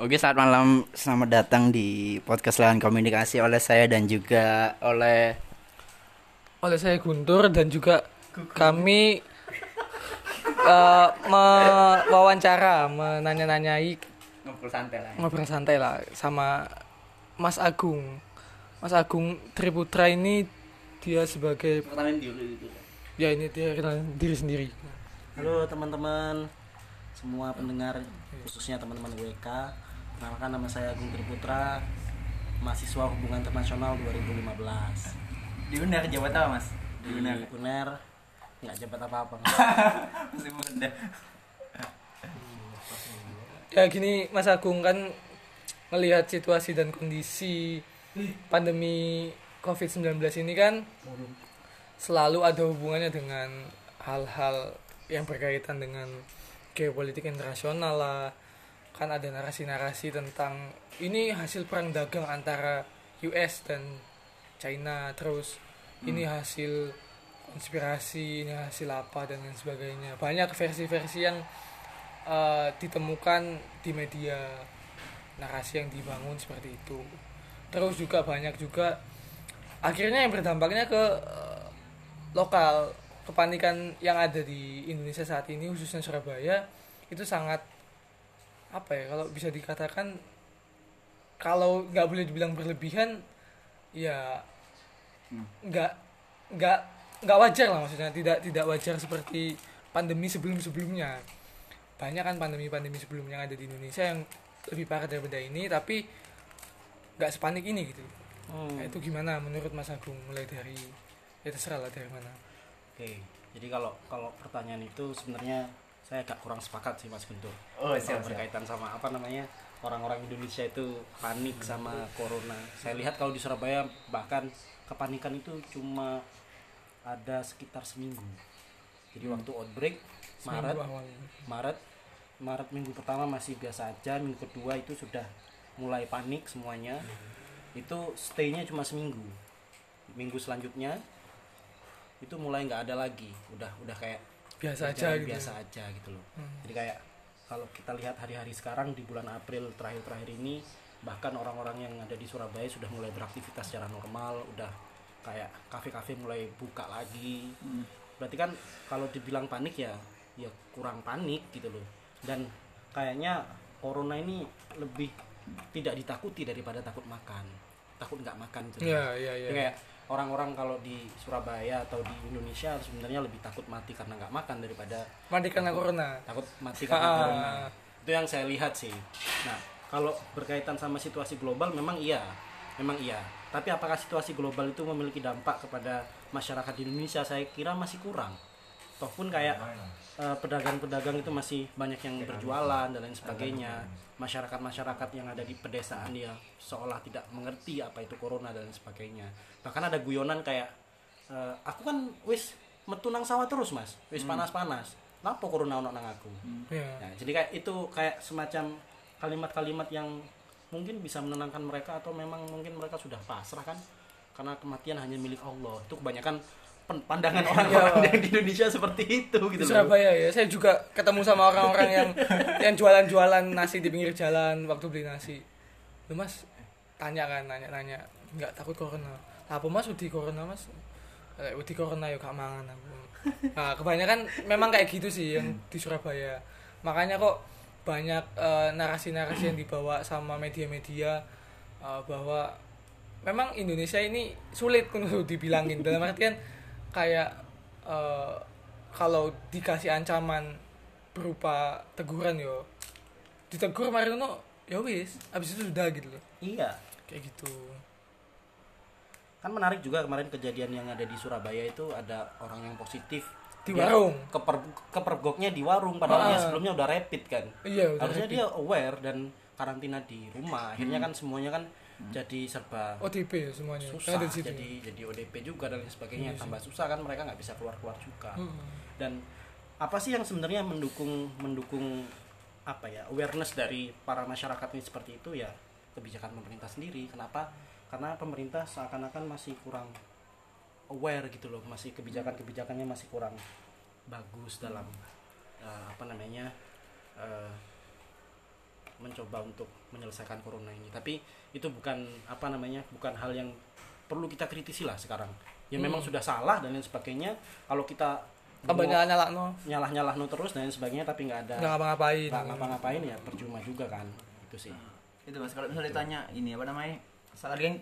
Oke, selamat malam. Selamat datang di podcast Lahan Komunikasi oleh saya dan juga oleh oleh saya Guntur dan juga kami uh, mewawancara, menanya-nanyai ngobrol santai lah. ngobrol santai lah sama Mas Agung. Mas Agung Triputra ini dia sebagai Pertanyaan dulu itu. ya ini dia kenalin diri sendiri. Halo teman-teman semua pendengar khususnya teman-teman WK Perkenalkan nama saya Agung Triputra Mahasiswa Hubungan Internasional 2015 Di UNER jabat apa, Mas? Di UNER Nggak jabat apa-apa Masih muda. Ya gini Mas Agung kan melihat situasi dan kondisi pandemi COVID-19 ini kan selalu ada hubungannya dengan hal-hal yang berkaitan dengan geopolitik internasional lah kan ada narasi-narasi tentang ini hasil perang dagang antara US dan China terus ini hasil konspirasi ini hasil apa dan lain sebagainya. Banyak versi-versi yang eh, ditemukan di media narasi yang dibangun seperti itu. Terus juga banyak juga akhirnya yang berdampaknya ke eh, lokal. Kepanikan yang ada di Indonesia saat ini khususnya Surabaya itu sangat apa ya kalau bisa dikatakan kalau nggak boleh dibilang berlebihan ya nggak nggak nggak wajar lah maksudnya. Tidak tidak wajar seperti pandemi sebelum sebelumnya banyak kan pandemi-pandemi sebelumnya yang ada di Indonesia yang lebih parah daripada ini tapi nggak sepanik ini gitu. Hmm, Nah, itu gimana menurut Mas Agung? Mulai dari ya terserah lah dari mana. Oke jadi kalau kalau pertanyaan itu sebenarnya saya agak kurang sepakat sih Mas Guntur Oh, siap, siap. berkaitan sama apa namanya orang-orang Indonesia itu panik sama corona. Saya lihat kalau di Surabaya bahkan kepanikan itu cuma ada sekitar seminggu. Jadi waktu outbreak Maret. Maret, Maret minggu pertama masih biasa aja, minggu kedua itu sudah mulai panik semuanya. Itu stay-nya cuma seminggu. Minggu selanjutnya itu mulai nggak ada lagi, udah udah kayak biasa aja gitu biasa aja gitu loh Hmm. jadi kayak kalau kita lihat hari-hari sekarang di bulan April terakhir-terakhir ini bahkan orang-orang yang ada di Surabaya sudah mulai beraktivitas secara normal udah kayak kafe-kafe mulai buka lagi Hmm. berarti kan kalau dibilang panik ya ya kurang panik gitu loh dan kayaknya corona ini lebih tidak ditakuti daripada takut makan takut nggak makan gitu Iya, iya, iya. Jadi kayak orang-orang kalau di Surabaya atau di Indonesia sebenarnya lebih takut mati karena nggak makan daripada mati karena corona takut mati karena Ah. corona. Itu yang saya lihat sih. Nah, kalau berkaitan sama situasi global memang iya, memang iya. Tapi apakah situasi global itu memiliki dampak kepada masyarakat di Indonesia? Saya kira masih kurang. Toh pun kayak eh, pedagang-pedagang itu masih banyak yang berjualan dan lain sebagainya. Masyarakat-masyarakat yang ada di pedesaan ya seolah tidak mengerti apa itu corona dan lain sebagainya. Bahkan ada guyonan kayak eh, aku kan wis metu nang sawah terus mas, wis panas-panas. Kenapa corona ono nang aku? ya Nah, jadi kayak itu kayak semacam kalimat-kalimat yang mungkin bisa menenangkan mereka atau memang mungkin mereka sudah pasrah kan karena kematian hanya milik Allah. Itu kebanyakan pandangan orang-orang yang di Indonesia seperti itu gitu di loh. Surabaya ya. Saya juga ketemu sama orang-orang yang yang jualan-jualan nasi di pinggir jalan waktu beli nasi. Lu mas tanya kan nanya-nanya. Nggak takut corona. Apa mas di corona mas? Eh, di corona yuk gak mangan aku. Nah kebanyakan memang kayak gitu sih yang di Surabaya. Makanya kok banyak eh, narasi-narasi yang dibawa sama media-media eh, bahwa memang Indonesia ini sulit untuk dibilangin. Dalam artian kayak eh, kalau dikasih ancaman berupa teguran yo ditegur Marino ya wis abis itu sudah gitu loh Iya. kayak gitu Kan menarik juga kemarin kejadian yang ada di Surabaya itu ada orang yang positif Di Dia warung. keper kepergoknya di warung padahal dia Ah. sebelumnya udah rapid kan. iya udah Harusnya happy. dia aware dan karantina di rumah. Akhirnya kan semuanya kan jadi serba OTP ya semuanya? Susah Kan ada di situ. jadi jadi ODP juga dan lain sebagainya. Tambah susah kan mereka nggak bisa keluar keluar juga. Hmm. dan apa sih yang sebenarnya mendukung mendukung apa ya awareness dari para masyarakat ini seperti itu? Ya kebijakan pemerintah sendiri. Kenapa? Karena pemerintah seakan-akan masih kurang aware gitu loh. Masih kebijakan-kebijakannya masih kurang bagus dalam eh, apa namanya eh, mencoba untuk menyelesaikan corona ini. Tapi itu bukan apa namanya bukan hal yang perlu kita kritisi lah sekarang. Ya memang Hmm. sudah salah dan lain sebagainya. Kalau kita Apa nyala nyala no? nyalah nyalah no terus dan lain sebagainya tapi nggak ada Nggak ngapa-ngapain. nggak ngapa-ngapain ya percuma juga kan. Itu sih. Itu mas kalau misalnya ditanya ini apa namanya soal tadi kan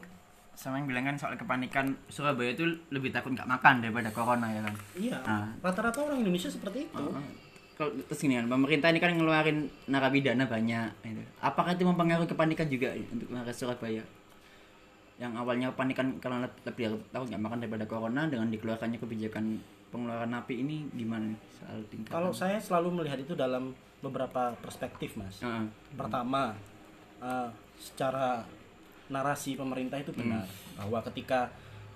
sama yang bilang kan soal kepanikan Surabaya itu lebih takut nggak makan daripada corona ya kan? Iya. Ah. rata-rata orang Indonesia seperti itu. Kalau terus gini kan pemerintah ini kan ngeluarin narapidana banyak gitu. apakah itu mempengaruhi kepanikan juga untuk warga Surabaya? Yang awalnya kepanikan karena leb- lebih takut nggak makan daripada corona dengan dikeluarkannya kebijakan pengeluaran napi ini gimana soal tingkat kalau saya selalu melihat itu dalam beberapa perspektif mas. Heeh. pertama eh, secara narasi pemerintah itu benar bahwa ketika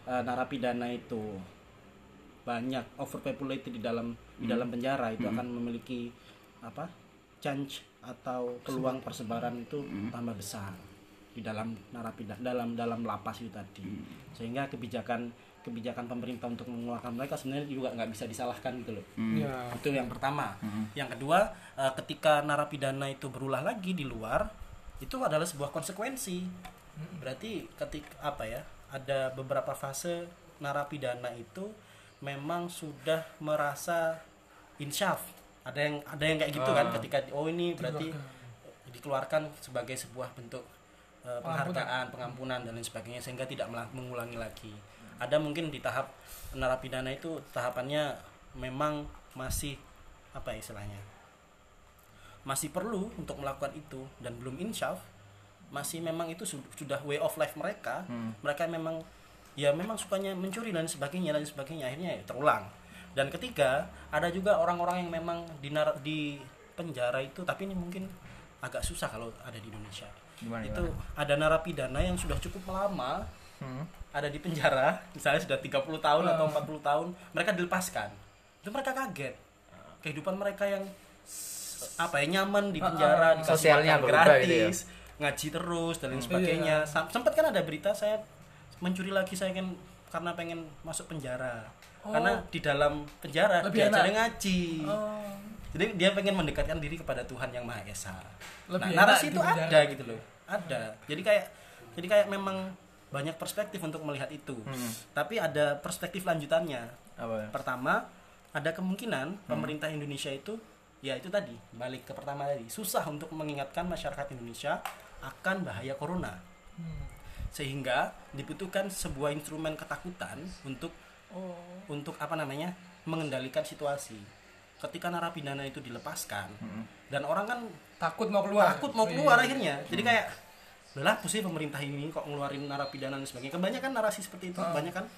eh, narapidana itu banyak overpopulated di dalam di dalam penjara itu akan memiliki apa chance atau peluang persebaran itu tambah besar di dalam narapidana dalam dalam lapas itu tadi. Sehingga kebijakan kebijakan pemerintah untuk mengeluarkan mereka sebenarnya juga nggak bisa disalahkan gitu loh. Ya. itu yang pertama. Yang kedua eh, ketika narapidana itu berulah lagi di luar itu adalah sebuah konsekuensi. Berarti ketika apa ya ada beberapa fase narapidana itu memang sudah merasa insyaf ada yang ada yang kayak gitu kan ketika oh ini berarti dikeluarkan. sebagai sebuah bentuk eh, penghargaan pengampunan dan lain sebagainya sehingga tidak mengulangi lagi. Ada mungkin di tahap narapidana itu tahapannya memang masih apa ya istilahnya masih perlu untuk melakukan itu dan belum insyaf masih memang itu su- sudah way of life mereka mereka memang ya memang sukanya mencuri dan sebagainya dan sebagainya akhirnya ya terulang dan ketiga ada juga orang-orang yang memang di penjara itu tapi ini mungkin agak susah kalau ada di Indonesia. Gimana, itu ada narapidana yang sudah cukup lama Hmm. ada di penjara misalnya sudah 30 tahun atau 40 tahun mereka dilepaskan. Itu mereka kaget. Kehidupan mereka yang apa ya nyaman di penjara dikasih Sosialnya makan berubah gitu gratis ngaji terus dan lain sebagainya. Sam- sempat kan ada berita saya mencuri lagi saya kan karena pengen masuk penjara karena di dalam penjara Lebih diajarin enak. ngaji Oh. jadi dia pengen mendekatkan diri kepada Tuhan yang Maha Esa. Lebih nah, narasi di itu penjara. ada gitu loh. Ada. Jadi kayak jadi kayak memang banyak perspektif untuk melihat itu. Tapi ada perspektif lanjutannya. apa Pertama, ada kemungkinan pemerintah Indonesia itu ya itu tadi, balik ke pertama tadi, susah untuk mengingatkan masyarakat Indonesia akan bahaya corona. Hmm. Sehingga dibutuhkan sebuah instrumen ketakutan untuk Oh. untuk apa namanya mengendalikan situasi. Ketika narapidana itu dilepaskan dan orang kan Takut mau keluar. takut mau keluar akhirnya. Jadi kayak lah apa sih pemerintah ini kok ngeluarin narapidana dan sebagainya? Kebanyakan narasi seperti itu. Kebanyakan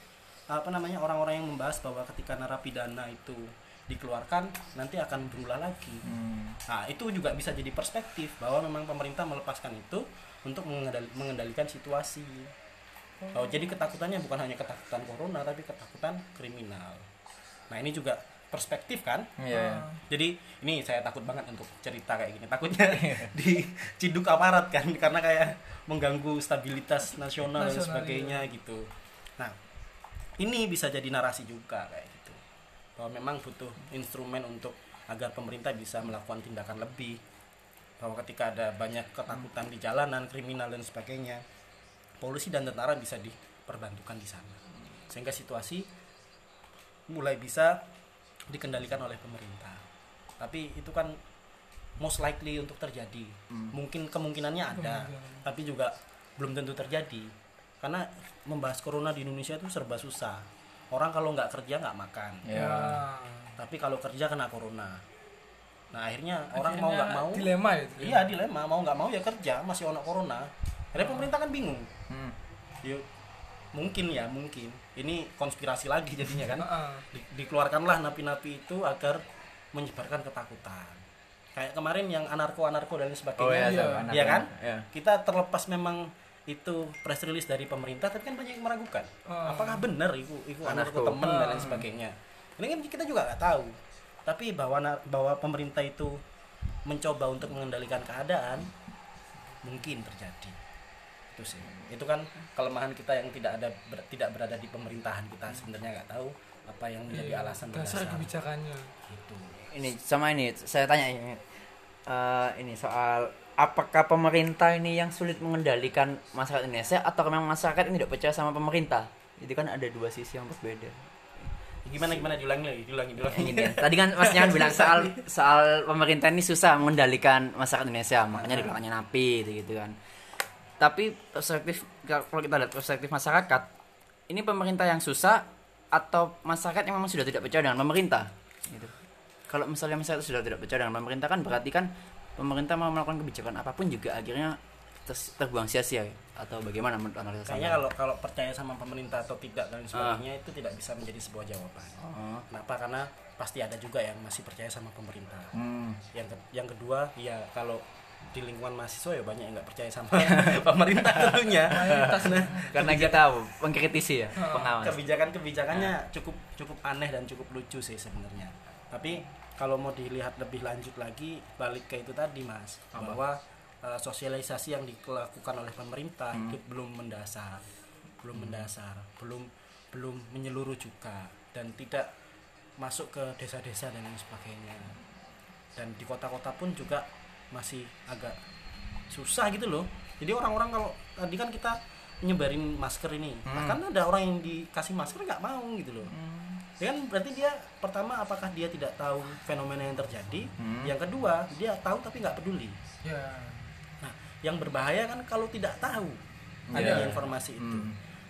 apa namanya orang-orang yang membahas bahwa ketika narapidana itu dikeluarkan nanti akan berulah lagi. Nah itu juga bisa jadi perspektif bahwa memang pemerintah melepaskan itu untuk mengendali- mengendalikan situasi Oh, jadi ketakutannya bukan hanya ketakutan corona tapi ketakutan kriminal. Nah, ini juga perspektif kan? iya Jadi ini saya takut banget untuk cerita kayak gini. Takutnya diciduk aparat kan karena kayak mengganggu stabilitas nasional, dan Nasional, sebagainya gitu. Nah, ini bisa jadi narasi juga kayak gitu. Bahwa memang butuh instrumen untuk agar pemerintah bisa melakukan tindakan lebih. Bahwa ketika ada banyak ketakutan di jalanan, kriminal dan sebagainya, polisi dan tentara bisa diperbantukan di sana. Sehingga situasi mulai bisa dikendalikan oleh pemerintah. Tapi itu kan most likely untuk terjadi. Mungkin kemungkinannya ada, tapi juga belum tentu terjadi. Karena membahas corona di Indonesia itu serba susah. Orang kalau nggak kerja nggak makan. ya Tapi kalau kerja kena corona. Nah akhirnya orang mau nggak mau. dilema itu. Iya dilema mau nggak mau ya kerja masih ono corona. Akhirnya pemerintah kan bingung. Hmm. Yuk, mungkin ya mungkin ini konspirasi lagi jadinya kan Heeh. Di- dikeluarkanlah napi-napi itu agar menyebarkan ketakutan kayak kemarin yang anarko anarko dan lain sebagainya oh ya Iya. sama, anak- Iya kan ya kita terlepas memang itu press release dari pemerintah tapi kan banyak yang meragukan Oh. apakah benar itu itu anarko Anarko. temen dan lain sebagainya ini kan kita juga nggak tahu tapi bahwa bahwa pemerintah itu mencoba untuk mengendalikan keadaan mungkin terjadi. Itu sih. Itu kan kelemahan kita yang tidak ada ber- tidak berada di pemerintahan kita. Sebenarnya nggak tahu apa yang menjadi Iya, alasan dasar kebijakannya. gitu. Ini sama ini saya tanya ini. Eh, ini soal apakah pemerintah ini yang sulit mengendalikan masyarakat Indonesia atau memang masyarakat ini tidak percaya sama pemerintah? Itu kan ada dua sisi yang berbeda gimana gimana? Diulangi lagi diulangi diulangi. Ya. tadi kan Mas Nyan bilang soal soal pemerintah ini susah mengendalikan masyarakat Indonesia. Makanya dibilangnya napi gitu, gitu kan. Tapi perspektif kalau kita lihat perspektif masyarakat ini pemerintah yang susah atau masyarakat yang memang sudah tidak percaya dengan pemerintah? Gitu. kalau misalnya masyarakat sudah tidak percaya dengan pemerintah kan berarti kan pemerintah mau melakukan kebijakan apa pun juga akhirnya ter- terbuang sia-sia ya? atau bagaimana menurut analisa kayaknya kalau kalau percaya sama pemerintah atau tidak dan sebagainya itu tidak bisa menjadi sebuah jawaban. Oh. kenapa? Karena pasti ada juga yang masih percaya sama pemerintah. Hmm. yang ke- yang kedua ya kalau di lingkungan mahasiswa ya banyak yang nggak percaya sama pemerintah tentunya. Nah, karena kita mengkritisi ya pengawas. kebijakan kebijakannya cukup cukup aneh dan cukup lucu sih sebenarnya. Tapi kalau mau dilihat lebih lanjut lagi balik ke itu tadi mas bahwa eh, sosialisasi yang dilakukan oleh pemerintah itu belum mendasar belum mendasar belum belum menyeluruh juga dan tidak masuk ke desa-desa dan lain sebagainya. Dan di kota-kota pun juga masih agak susah gitu loh. Jadi orang-orang kalau tadi kan kita nyebarin masker ini nah, kan ada orang yang dikasih masker nggak mau gitu loh. Ya kan berarti dia pertama apakah dia tidak tahu fenomena yang terjadi? Yang kedua dia tahu tapi nggak peduli. Nah yang berbahaya kan kalau tidak tahu adanya informasi itu.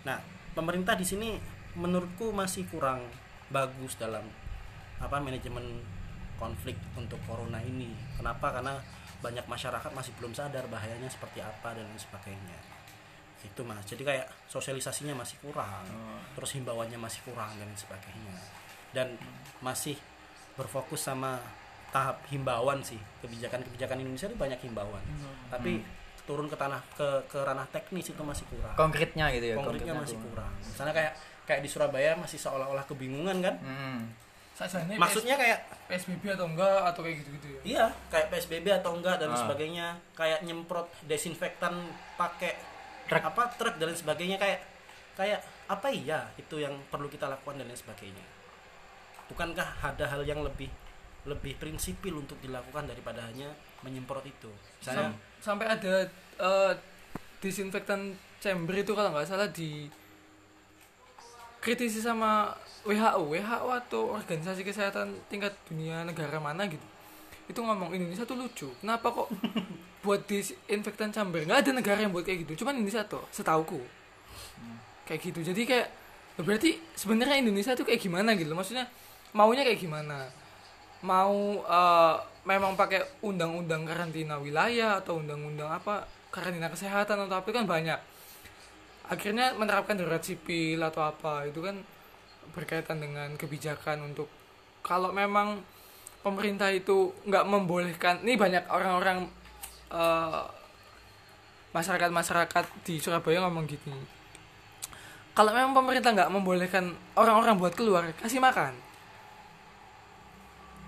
Nah pemerintah di sini menurutku masih kurang bagus dalam apa manajemen konflik untuk corona ini. Kenapa? Karena banyak masyarakat masih belum sadar bahayanya seperti apa dan lain sebagainya. Gitu mas. Jadi kayak sosialisasinya masih kurang terus himbauannya masih kurang dan lain sebagainya. Dan masih berfokus sama tahap himbauan sih. Kebijakan-kebijakan Indonesia itu banyak himbauan. Tapi turun ke tanah ke ke ranah teknis itu masih kurang. Konkretnya gitu ya konkretnya masih kurang. kurang. Misalnya kayak kayak di Surabaya masih seolah-olah kebingungan kan? Hmm. maksudnya kayak PSBB atau enggak atau kayak gitu-gitu ya? Iya kayak PSBB atau enggak dan Ah. sebagainya. Kayak nyemprot desinfektan pakai truk. apa truk dan lain sebagainya. Kayak kayak apa iya itu yang perlu kita lakukan dan lain sebagainya? Bukankah ada hal yang lebih lebih prinsipil untuk dilakukan daripada hanya menyemprot itu? Misalnya Sam- sampai ada eh, disinfektan chamber itu kalau nggak salah di kritisi sama WHO WHO atau organisasi kesehatan tingkat dunia negara mana gitu. Itu ngomong Indonesia tuh lucu kenapa kok buat disinfektan chamber? Nggak ada negara yang buat kayak gitu cuman Indonesia tuh setauku. Kayak gitu jadi kayak berarti sebenarnya Indonesia tuh kayak gimana gitu? Maksudnya maunya kayak gimana? Mau eh, memang pakai undang-undang karantina wilayah atau undang-undang apa karantina kesehatan atau apa itu kan banyak. Akhirnya menerapkan darurat sipil atau apa itu kan berkaitan dengan kebijakan untuk kalau memang pemerintah itu nggak membolehkan ini banyak orang-orang eh, masyarakat-masyarakat di Surabaya ngomong gini. Kalau memang pemerintah nggak membolehkan orang-orang buat keluar kasih makan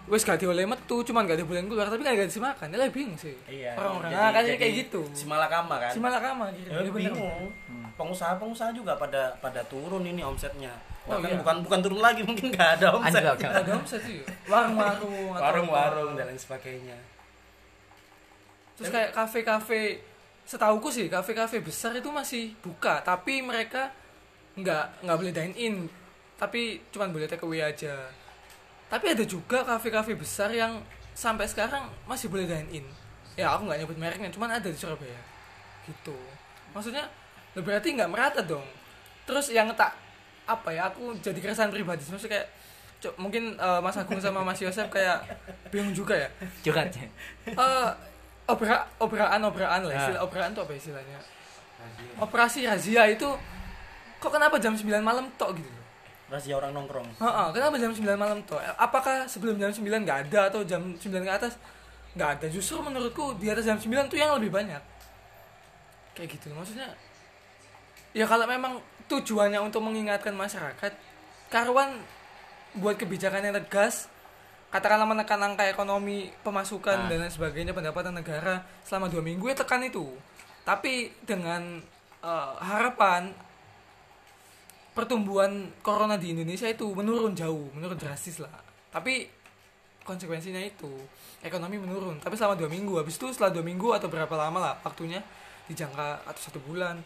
wes gak dioleh metu cuman gak dibolehin keluar tapi gak dikasih makan ya bingung sih iya orang-orang nah, jadi kayak gitu si malakama kan si malakama gitu Ya, Iya, bingung. Pengusaha-pengusaha juga pada pada turun ini omsetnya. Oh, iya. bukan bukan turun lagi mungkin nggak ada omset. Anjlok. Nggak ada omset sih warung-warung atau Warung-warung apa. dan lain sebagainya. terus kayak kafe-kafe setauku sih kafe-kafe besar itu masih buka tapi mereka nggak nggak boleh dine in tapi cuman boleh take away aja tapi ada juga kafe-kafe besar yang sampai sekarang masih boleh dine in ya aku nggak nyebut mereknya cuman ada di Surabaya. Gitu. Maksudnya berarti nggak merata dong. Terus yang tak apa ya aku jadi keresahan pribadi. Maksudnya kayak Cuk, mungkin eh, Mas Agung sama Mas Yosef kayak bingung juga ya. Curhat ya. Eh obra obraan obraan lah Ah. istilah obraan tuh apa istilahnya? Operasi razia itu kok kenapa jam 9 malam tok gitu Rahasia orang nongkrong. Heeh, kenapa jam 9 malam tok apakah sebelum jam 9 nggak ada atau jam 9 ke atas? Nggak ada. Justru menurutku di atas jam 9 tuh yang lebih banyak. Kayak gitu. Maksudnya ya kalau memang tujuannya untuk mengingatkan masyarakat karuan buat kebijakan yang tegas katakanlah menekan angka ekonomi pemasukan Ah. dan lain sebagainya pendapatan negara selama dua minggu ya tekan itu. Tapi dengan eh, harapan pertumbuhan corona di Indonesia itu menurun jauh menurun drastis lah. Tapi konsekuensinya itu ekonomi menurun. Tapi selama dua minggu habis itu setelah dua minggu atau berapa lama lah waktunya dijangka atau satu bulan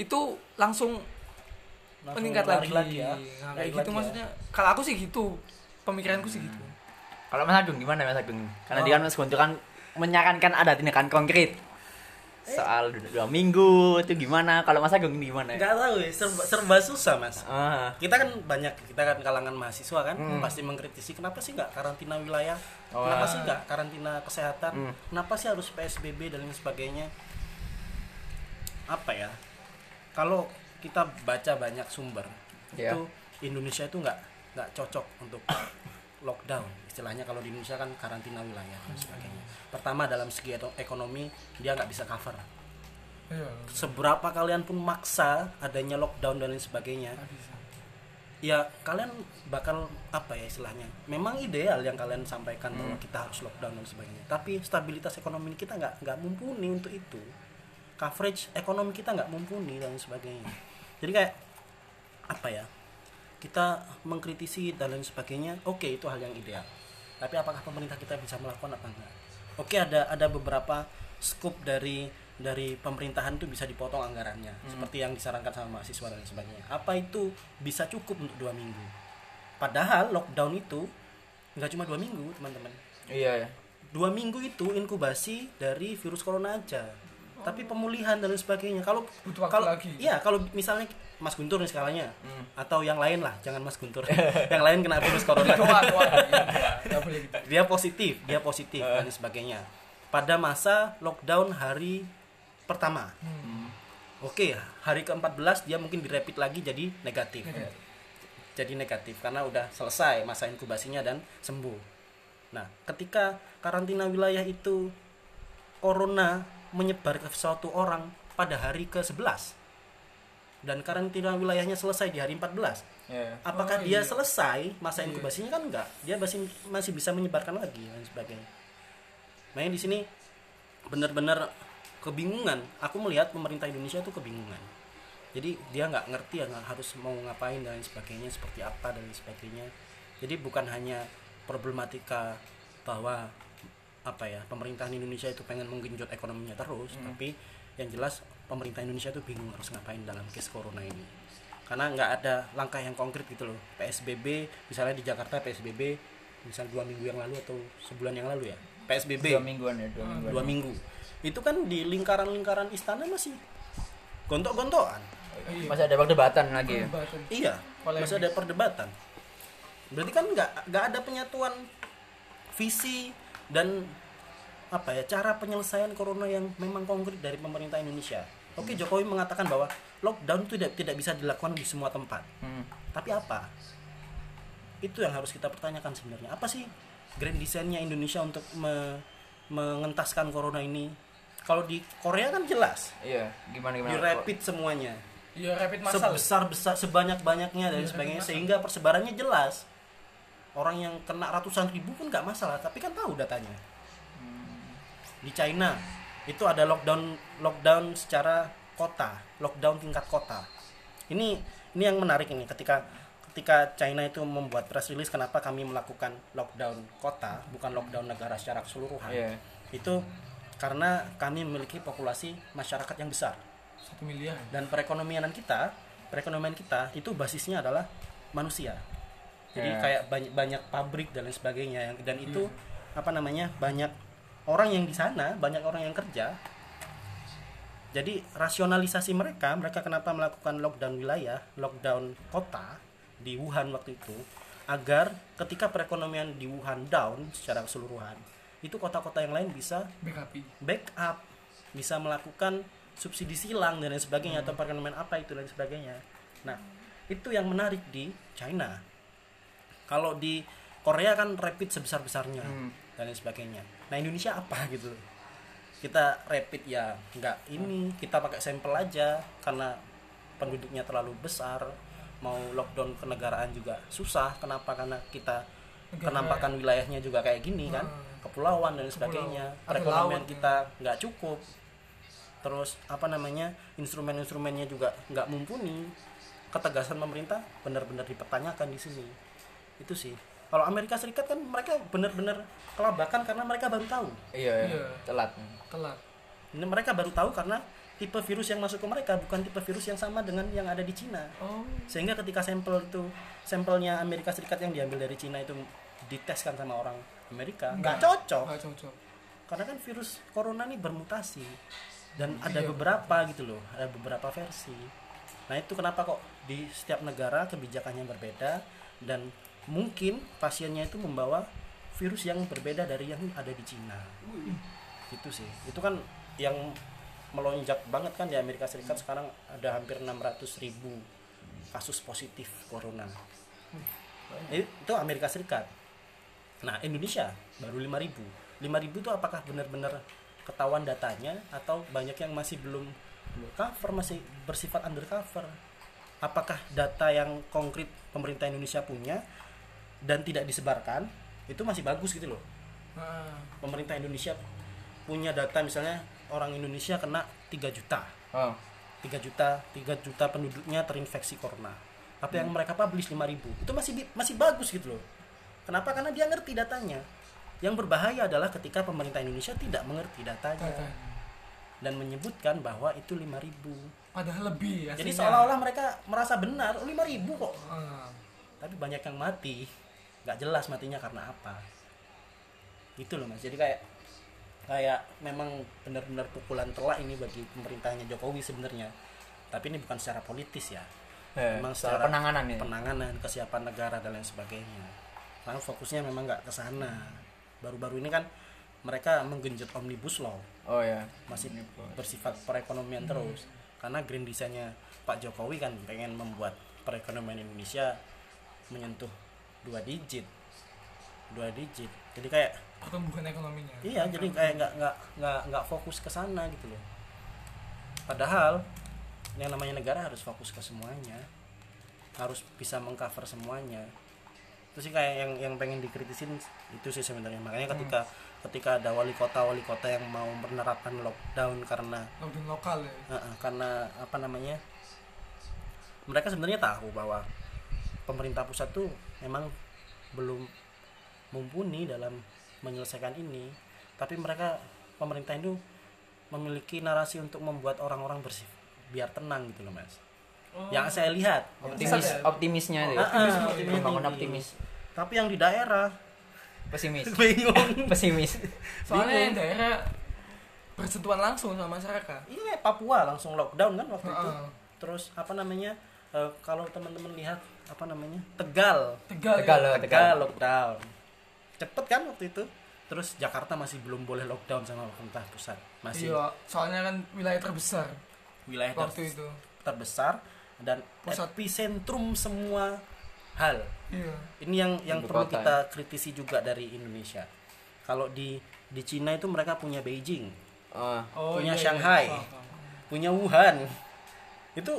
itu langsung, Langsung meningkat lari lagi, ya. Nah, kayak gitu lagi ya. maksudnya. Kalau aku sih gitu pemikiranku sih gitu. Kalau Mas Agung gimana Mas Agung? Karena dia kan Mas Guntur kan menyarankan ada tindakan konkret soal dua, dua minggu itu gimana? Kalau Mas Agung gimana? nggak tahu ya serba, serba susah mas Ah, kita kan banyak kita kan kalangan mahasiswa kan pasti mengkritisi kenapa sih nggak karantina wilayah Oh, kenapa ah. sih nggak karantina kesehatan Hmm. kenapa sih harus psbb dan lain sebagainya apa ya kalau kita baca banyak sumber Iya. itu Indonesia itu nggak nggak cocok untuk lockdown istilahnya kalau di Indonesia kan karantina wilayah dan sebagainya. Pertama dalam segi ekonomi dia nggak bisa cover. Seberapa kalian pun maksa adanya lockdown dan lain sebagainya ya kalian bakal apa ya istilahnya memang ideal yang kalian sampaikan bahwa kita harus lockdown dan sebagainya. Tapi stabilitas ekonomi kita nggak nggak mumpuni untuk itu. Coverage ekonomi kita nggak mumpuni dan sebagainya. Jadi kayak apa ya kita mengkritisi dan lain sebagainya oke itu hal yang ideal. Tapi apakah pemerintah kita bisa melakukan apa enggak? Oke ada ada beberapa scoop dari dari pemerintahan itu bisa dipotong anggarannya seperti yang disarankan sama mahasiswa dan sebagainya. Apa itu bisa cukup untuk dua minggu? Padahal lockdown itu nggak cuma dua minggu teman-teman. Iya ya. dua minggu itu inkubasi dari virus corona aja tapi pemulihan dan lain sebagainya. Kalau Butuh waktu kalau lagi. iya kalau misalnya Mas Guntur nih skalanya atau yang lain lah jangan Mas Guntur. Yang lain kena virus corona. Doa doa nggak boleh gitu. Dia positif dia positif dan sebagainya. Pada masa lockdown hari pertama. Oke hari ke-14 dia mungkin direpit lagi jadi negatif. Negatif. jadi negatif karena udah selesai masa inkubasinya dan sembuh. Nah ketika karantina wilayah itu corona menyebar ke suatu orang pada hari ke-11. Dan karantina wilayahnya selesai di hari 14 Iya. apakah Oh, dia iya. selesai masa Iya. inkubasinya kan enggak. Dia masih masih bisa menyebarkan lagi dan sebagainya. Makanya di sini benar-benar kebingungan. Aku melihat pemerintah Indonesia itu kebingungan. Jadi dia nggak ngerti ya nggak harus mau ngapain dan lain sebagainya seperti apa dan lain sebagainya. Jadi bukan hanya problematika bahwa apa ya pemerintahan Indonesia itu pengen menggenjot ekonominya terus tapi yang jelas pemerintah Indonesia itu bingung harus ngapain dalam case corona ini karena nggak ada langkah yang konkret gitu loh PSBB misalnya di Jakarta PSBB misal dua minggu yang lalu atau sebulan yang lalu ya PSBB Dua mingguan ya, dua mingguan. dua minggu itu kan di lingkaran-lingkaran istana masih gontok-gontokan Iya. Masih ada perdebatan lagi. ya? Perdebatan. iya Polemik. masih ada perdebatan berarti kan nggak nggak ada penyatuan visi dan apa ya cara penyelesaian corona yang memang konkret dari pemerintah Indonesia. Oke Jokowi mengatakan bahwa lockdown itu tidak tidak bisa dilakukan di semua tempat. Hmm. tapi apa? Itu yang harus kita pertanyakan sebenarnya. Apa sih grand desainnya Indonesia untuk me- mengentaskan corona ini? Kalau di Korea kan jelas. Iya, gimana gimana? di rapid semuanya. Iya rapid massal. sebesar besar sebanyak banyaknya dan Iya, sebagainya. sehingga persebarannya jelas orang yang kena ratusan ribu pun nggak masalah tapi kan tahu datanya. Di China itu ada lockdown lockdown secara kota lockdown tingkat kota. Ini ini yang menarik ini ketika ketika China itu membuat press release kenapa kami melakukan lockdown kota bukan lockdown negara secara keseluruhan. Iya. itu karena kami memiliki populasi masyarakat yang besar. Satu miliar. dan perekonomian kita perekonomian kita itu basisnya adalah manusia jadi Ya. kayak banyak banyak pabrik dan lain sebagainya. Dan itu apa namanya banyak orang yang di sana banyak orang yang kerja. Jadi rasionalisasi mereka mereka kenapa melakukan lockdown wilayah lockdown kota di Wuhan waktu itu agar ketika perekonomian di Wuhan down secara keseluruhan itu kota-kota yang lain bisa BKP. backup bisa melakukan subsidi silang dan lain sebagainya atau perekonomian apa itu dan sebagainya. Nah itu yang menarik di China kalau di Korea kan rapid sebesar besarnya Hmm. dan lain sebagainya. Nah Indonesia apa gitu? Kita rapid ya nggak ini kita pakai sampel aja karena penduduknya terlalu besar. Mau lockdown kenegaraan juga susah. Kenapa? Karena kita Negara- kenampakan wilayahnya juga kayak gini kan? Hmm. kepulauan dan sebagainya. Perekonomian kita nggak cukup. Terus apa namanya instrumen-instrumennya juga nggak mumpuni. Ketegasan pemerintah benar-benar dipertanyakan di sini itu sih. Kalau Amerika Serikat kan mereka benar-benar kelabakan karena mereka baru tahu. Iya, Iya. telat. telat. Ini mereka baru tahu karena tipe virus yang masuk ke mereka bukan tipe virus yang sama dengan yang ada di Cina. Oh. Sehingga ketika sampel itu sampelnya Amerika Serikat yang diambil dari Cina itu diteskan sama orang Amerika nggak cocok. Nggak cocok. Karena kan virus corona ini bermutasi dan ada Iya. beberapa gitu loh ada beberapa versi. Nah itu kenapa kok di setiap negara kebijakannya berbeda dan mungkin pasiennya itu membawa virus yang berbeda dari yang ada di Cina. Itu sih. Itu kan yang melonjak banget kan di Amerika Serikat sekarang ada hampir 600 ribu kasus positif corona. Itu Amerika Serikat. Nah Indonesia baru 5 ribu. 5 ribu itu apakah benar-benar ketahuan datanya atau banyak yang masih belum cover masih bersifat undercover? Apakah data yang konkret pemerintah Indonesia punya dan tidak disebarkan itu masih bagus gitu loh. Nah, pemerintah Indonesia punya data misalnya orang Indonesia kena 3 juta. 3 juta 3 juta penduduknya terinfeksi corona. Tapi yang mereka publish 5000 itu masih masih bagus gitu loh. Kenapa? Karena dia ngerti datanya. Yang berbahaya adalah ketika pemerintah Indonesia tidak mengerti datanya Datanya. dan menyebutkan bahwa itu 5000 padahal lebih jadi aslinya. seolah-olah mereka merasa benar oh, 5000 kok. Ah, tapi banyak yang mati nggak jelas matinya karena apa. Gitu loh mas. Jadi kayak kayak memang benar-benar pukulan telak ini bagi pemerintahnya Jokowi sebenarnya. Tapi ini bukan secara politis ya. Eh, memang soal secara penanganan ya. penanganan kesiapan negara dan lain sebagainya. Karena fokusnya memang nggak ke sana. Baru-baru ini kan mereka menggenjot omnibus law. Oh ya. masih bersifat perekonomian terus. Karena grand design-nya Pak Jokowi kan pengen membuat perekonomian Indonesia menyentuh dua digit. Dua digit. Jadi kayak pertumbuhan ekonominya. Iya jadi kayak nggak nggak nggak nggak fokus ke sana gitu loh. Padahal yang namanya negara harus fokus ke semuanya. Harus bisa mengcover semuanya. Itu sih kayak yang yang pengen dikritisin itu sih sebenarnya. Makanya ketika ketika ada wali kota wali kota yang mau menerapkan lockdown karena lockdown lokal ya. Heeh, karena apa namanya? Mereka sebenarnya tahu bahwa pemerintah pusat tuh memang belum mumpuni dalam menyelesaikan ini tapi mereka pemerintah itu memiliki narasi untuk membuat orang-orang bersih biar tenang gitu loh mas yang saya lihat Optimis, ya? optimisnya itu. ya. Ah, ah, optimis Membangun optimis. tapi yang di daerah Pesimis. bingung Pesimis. soalnya yang daerah bersentuhan langsung sama masyarakat iya Papua langsung lockdown kan waktu itu Heeh. terus apa namanya eh, kalau teman-teman lihat apa namanya Tegal tegal, Tegal, ya? loh. Tegal lockdown cepet kan waktu itu terus Jakarta masih belum boleh lockdown sama pemerintah pusat masih iya soalnya kan wilayah terbesar wilayah waktu ter- itu terbesar dan Pusat. epicentrum semua hal iya ini yang yang Ibu perlu kota, kita kritisi juga dari Indonesia kalau di di Cina itu mereka punya Beijing Oh. Punya iya, iya. Shanghai. Paham, paham. punya Wuhan itu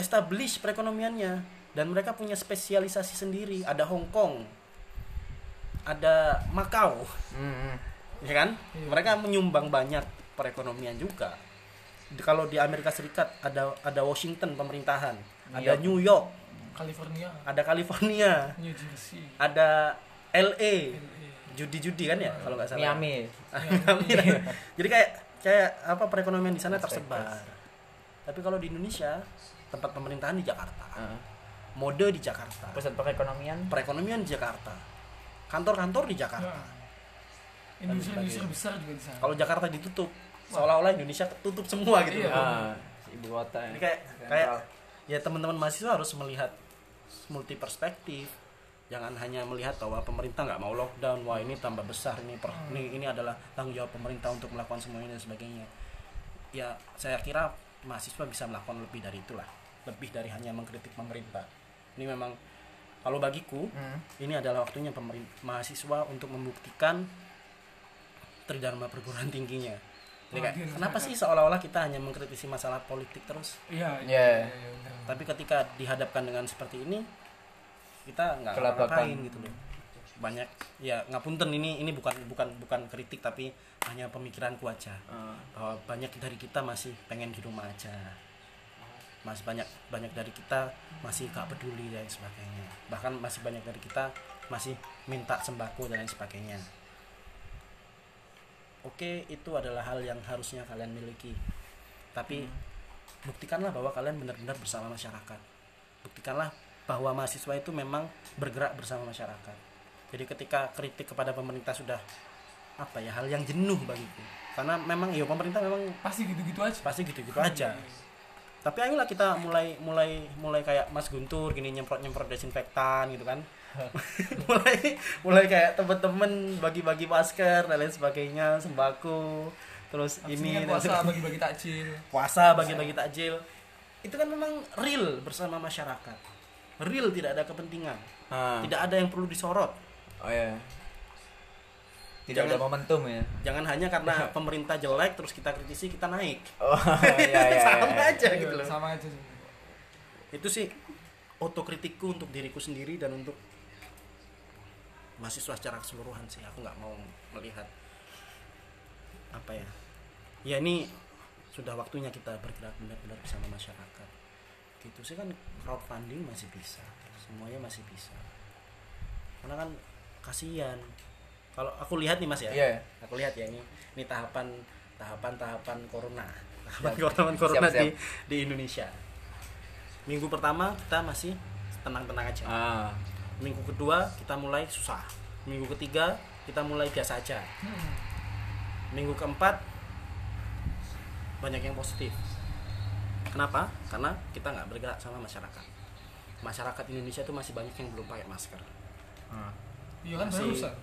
establish perekonomiannya dan mereka punya spesialisasi sendiri ada Hong Kong ada Makau Hmm, hmm. ya kan Iya. mereka menyumbang banyak perekonomian juga Di- kalau di Amerika Serikat ada ada Washington pemerintahan ada York. New York California ada California New Jersey ada LA LA. judi-judi kan ya kalau nggak salah Miami. Miami. jadi kayak kayak apa perekonomian di sana tersebar tapi kalau di Indonesia tempat pemerintahan di Jakarta. Mode di Jakarta. Pusat perekonomian. perekonomian di Jakarta. Kantor-kantor di Jakarta. Ya. industri-industri besar juga di sana. Kalau Jakarta ditutup seolah-olah Indonesia ketutup semua gitu Iya. Ah, ibu kota. ya. Jadi kayak kayak ya teman-teman mahasiswa harus melihat multi perspektif. Jangan hanya melihat bahwa pemerintah nggak mau lockdown wah ini tambah besar ini per, ini ini adalah tanggung jawab pemerintah untuk melakukan semua ini dan sebagainya. Ya saya kira mahasiswa bisa melakukan lebih dari itulah. Lebih dari hanya mengkritik pemerintah ini memang kalau bagiku Hmm. ini adalah waktunya pemerintah mahasiswa untuk membuktikan tridharma perguruan tingginya Jadi Oh, kayak, kenapa sih seolah-olah kita hanya mengkritisi masalah politik terus iya Iya. iya, benar. tapi ketika dihadapkan dengan seperti ini kita nggak ngapain gitu loh banyak ya ngapunten ini ini bukan bukan bukan kritik tapi hanya pemikiranku aja Ah. bahwa banyak dari kita masih pengen di rumah aja masih banyak banyak dari kita masih gak peduli dan sebagainya. Bahkan masih banyak dari kita masih minta sembako dan lain sebagainya. Oke itu adalah hal yang harusnya kalian miliki. Tapi buktikanlah bahwa kalian benar-benar bersama masyarakat. Buktikanlah bahwa mahasiswa itu memang bergerak bersama masyarakat. Jadi ketika kritik kepada pemerintah sudah apa ya hal yang jenuh bagiku. Karena memang ya pemerintah memang pasti gitu-gitu aja. Pasti gitu-gitu aja tapi ayolah kita mulai mulai mulai kayak Mas Guntur gini nyemprot nyemprot desinfektan gitu kan. Mulai mulai kayak temen-temen bagi-bagi masker dan lain sebagainya sembako terus ini ini puasa bagi-bagi takjil. Puasa bagi-bagi takjil. Itu kan memang real bersama masyarakat. Real tidak ada kepentingan. Ah. tidak ada yang perlu disorot. Oh ya. Tidak ada Jangan- momentum ya. jangan hanya karena pemerintah jelek terus kita kritisi kita naik Oh iya iya. sama iya. aja Iya, gitu loh sama aja sih. itu sih otokritikku untuk diriku sendiri dan untuk mahasiswa secara keseluruhan sih aku nggak mau melihat apa ya ya ini sudah waktunya kita bergerak benar-benar bersama masyarakat gitu sih kan crowdfunding masih bisa semuanya masih bisa karena kan kasihan kalau aku lihat nih mas ya Iya. aku lihat ya ini ini tahapan tahapan tahapan corona tahapan Siap. tahapan corona Siap, siap. di di Indonesia minggu pertama kita masih tenang-tenang aja Ah. minggu kedua kita mulai susah minggu ketiga kita mulai biasa aja Hmm. minggu keempat banyak yang positif kenapa karena kita nggak bergerak sama masyarakat masyarakat Indonesia itu masih banyak yang belum pakai masker Ah. Iya kan Masih- barusan.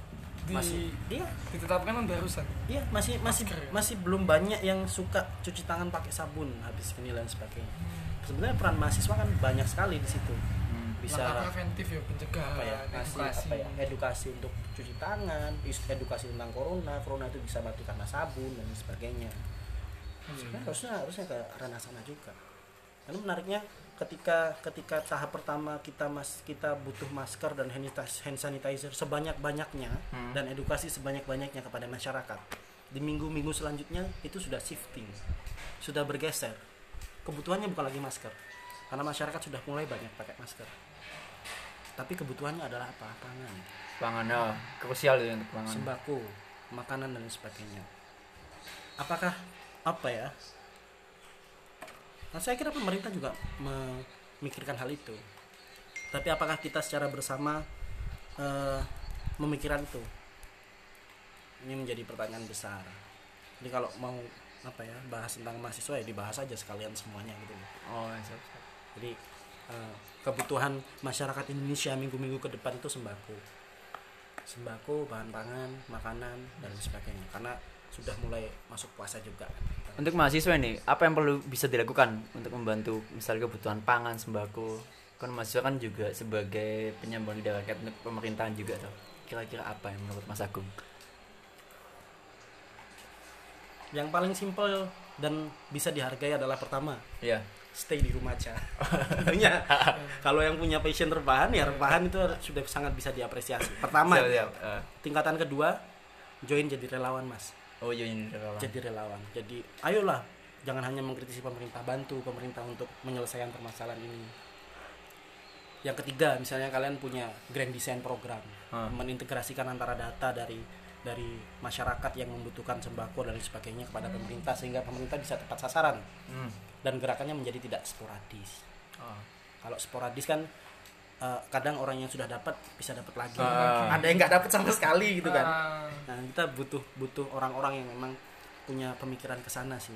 Di, masih. iya ditetapkan kan barusan. iya masih masih Masker masih belum banyak yang suka cuci tangan pakai sabun habis ini dan sebagainya. Sebenarnya peran mahasiswa kan banyak sekali di situ. Hmm. bisa Langkah preventif ya pencegahan, apa ya edukasi. apa ya edukasi. untuk cuci tangan edukasi tentang corona corona itu bisa mati karena sabun dan sebagainya. Sebenarnya harusnya harusnya ke ranah sana juga karena menariknya ketika ketika tahap pertama kita mas kita butuh masker dan hand sanitizer- sebanyak banyaknya Hmm. dan edukasi sebanyak banyaknya kepada masyarakat di minggu-minggu selanjutnya itu sudah shifting sudah bergeser. Kebutuhannya bukan lagi masker karena masyarakat sudah mulai banyak pakai masker. Tapi kebutuhannya adalah apa? Pangan. Pangan oh, krusial ya untuk pangan. sembako makanan dan sebagainya. Apakah apa ya nah, saya kira pemerintah juga memikirkan hal itu. Tapi apakah kita secara bersama eh, memikirkan itu? Ini menjadi pertanyaan besar. Jadi kalau mau apa ya bahas tentang mahasiswa ya dibahas aja sekalian semuanya gitu. Oh, siap, siap. jadi eh, kebutuhan masyarakat Indonesia minggu-minggu ke depan itu sembako. Sembako bahan pangan makanan dan sebagainya. Karena sudah mulai masuk puasa juga Untuk mahasiswa ini, apa yang perlu bisa dilakukan untuk membantu misalnya kebutuhan pangan, sembako? Kan mahasiswa kan juga sebagai penyambung lidah rakyat untuk pemerintahan juga tuh. Kira-kira apa yang menurut Mas Agung? yang paling simpel dan bisa dihargai adalah pertama Iya. stay di rumah aja tentunya kalau yang punya passion rebahan ya rebahan itu sudah sangat bisa diapresiasi pertama Siap, siap. Eh, tingkatan kedua join jadi relawan mas oh iya ini relawan. jadi relawan jadi ayolah jangan hanya mengkritisi pemerintah bantu pemerintah untuk menyelesaikan permasalahan ini yang ketiga misalnya kalian punya grand design program Hmm. menintegrasikan antara data dari dari masyarakat yang membutuhkan sembako dan sebagainya kepada pemerintah sehingga pemerintah bisa tepat sasaran Hmm. dan gerakannya menjadi tidak sporadis Oh. kalau sporadis kan eh, kadang orang yang sudah dapat bisa dapat lagi Ah. ada yang nggak dapat sama sekali gitu kan Ah, Nah, kita butuh butuh orang-orang yang memang punya pemikiran ke sana sih.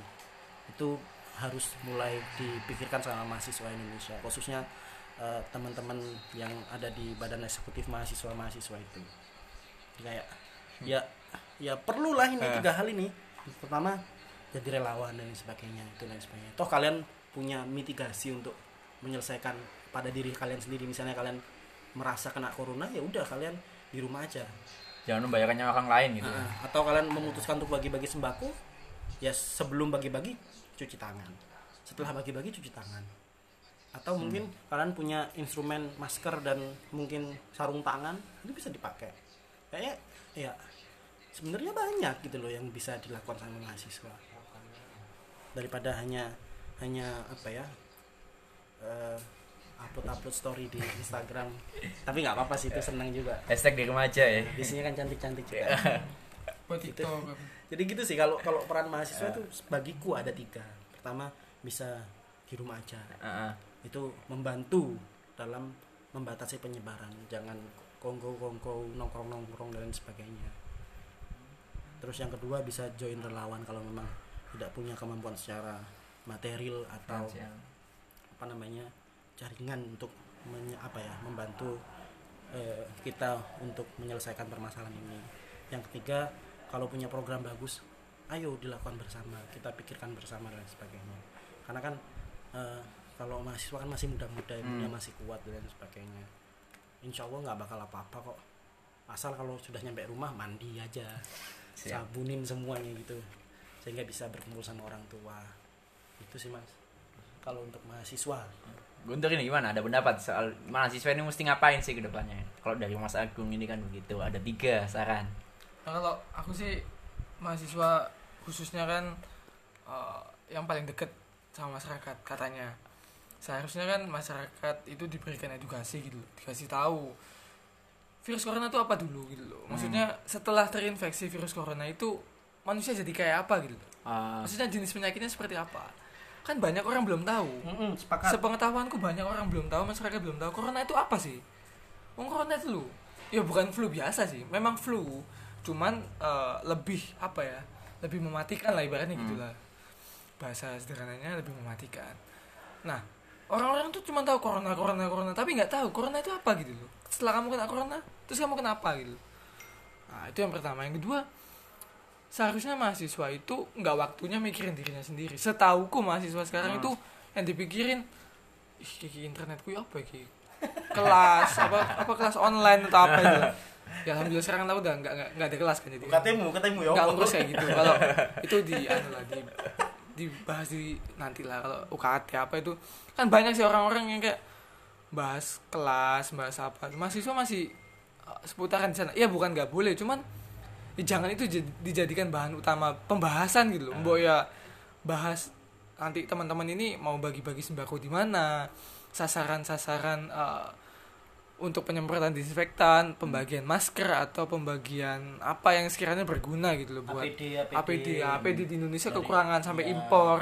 Itu harus mulai dipikirkan sama mahasiswa Indonesia, khususnya eh, teman-teman yang ada di badan eksekutif mahasiswa-mahasiswa itu. Jadi kayak ya ya perlulah ini Eh. tiga hal ini. Pertama jadi relawan dan sebagainya, itu lain sebagainya. Toh kalian punya mitigasi untuk menyelesaikan pada diri kalian sendiri. Misalnya kalian merasa kena corona, ya udah kalian di rumah aja. Jangan membayarkannya orang lain gitu. ya. Nah, atau kalian memutuskan untuk bagi-bagi sembako ya sebelum bagi-bagi cuci tangan setelah bagi-bagi cuci tangan atau mungkin kalian punya instrumen masker dan mungkin sarung tangan itu bisa dipakai kayaknya ya sebenarnya banyak gitu loh yang bisa dilakukan sama mahasiswa daripada hanya hanya apa ya eh, upload upload story di Instagram. Tapi nggak apa-apa sih itu senang juga. Hashtag di remaja ya. Di sini kan cantik cantik juga TikTok jadi gitu sih kalau kalau peran mahasiswa itu bagiku ada tiga. Pertama bisa di rumah aja. Heeh. itu membantu dalam membatasi penyebaran. Jangan kongko kongko nongkrong nongkrong dan sebagainya. Terus yang kedua bisa join relawan kalau memang tidak punya kemampuan secara material atau apa namanya jaringan untuk menye- apa ya membantu eh, kita untuk menyelesaikan permasalahan ini. Yang ketiga kalau punya program bagus ayo dilakukan bersama kita pikirkan bersama dan sebagainya. Karena kan eh, kalau mahasiswa kan masih muda-muda Hmm. masih kuat dan sebagainya. Insya Allah nggak bakal apa-apa kok. Asal kalau sudah nyampe rumah mandi aja. Siap. sabunin semuanya gitu. Sehingga bisa berkumpul sama orang tua. Itu sih mas. Kalau untuk mahasiswa Guntur ini gimana? Ada pendapat soal mahasiswa ini mesti ngapain sih ke depannya? Kalau dari Mas Agung ini kan begitu, ada tiga saran. Nah, kalau aku sih mahasiswa khususnya kan eh, yang paling deket sama masyarakat katanya. Seharusnya kan masyarakat itu diberikan edukasi gitu, dikasih tahu virus corona itu apa dulu gitu loh. Maksudnya setelah terinfeksi virus corona itu manusia jadi kayak apa gitu. loh. Ah, Maksudnya jenis penyakitnya seperti apa? Kan banyak orang belum tahu. Mm-mm, sepakat Sepengetahuanku banyak orang belum tahu, masyarakat belum tahu corona itu apa sih? Wong corona itu lu. Ya bukan flu biasa sih, memang flu, cuman eh, lebih apa ya? Lebih mematikan lah ibaratnya Hmm. gitulah. Bahasa sederhananya lebih mematikan. Nah, orang-orang tuh cuma tahu corona, corona, corona, tapi nggak tahu corona itu apa gitu loh. Setelah kamu kena corona, terus kamu kenapa gitu. Nah, itu yang pertama. Yang kedua, seharusnya mahasiswa itu nggak waktunya mikirin dirinya sendiri. Setauku mahasiswa sekarang itu yang dipikirin ih kiki internetku ya apa ya Ki? kelas apa apa kelas online atau apa itu. Ya alhamdulillah sekarang lah udah nggak nggak ada kelas kan jadi. Katemu katemu ya nggak ngurus kayak gitu. Kalau itu di anu lah di dibahas di nanti lah kalau UKT apa itu. Kan banyak sih orang-orang yang kayak bahas kelas bahas apa. Mahasiswa masih uh, seputaran di sana. Ya bukan nggak boleh cuman ya jangan itu jad- dijadikan bahan utama pembahasan gitu loh. Mbok ya bahas nanti teman-teman ini mau bagi-bagi sembako di mana sasaran-sasaran uh, untuk penyemprotan disinfektan pembagian masker atau pembagian apa yang sekiranya berguna gitu loh buat APD APD APD di Indonesia Dari- kekurangan sampai iya. impor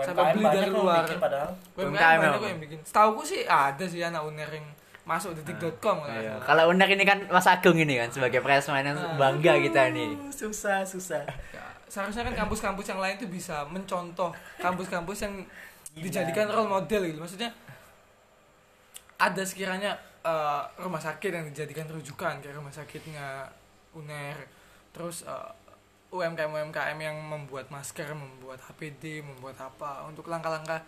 sampai beli banyak dari luar. bikin padahal. UMKM UMKM banyak kok yang bikin. Setahu sih ada sih anak uner yang masuk detik.com kalau nggak iya. Kalau Unek ini kan Mas Agung ini kan sebagai pressman yang bangga kita nih. Uh, susah susah. Ya, seharusnya kan kampus-kampus yang lain tuh bisa mencontoh kampus-kampus yang dijadikan role model gitu. Maksudnya ada sekiranya eh, rumah sakit yang dijadikan rujukan kayak rumah sakitnya uner terus eh, UMKM UMKM yang membuat masker membuat APD membuat apa untuk langkah-langkah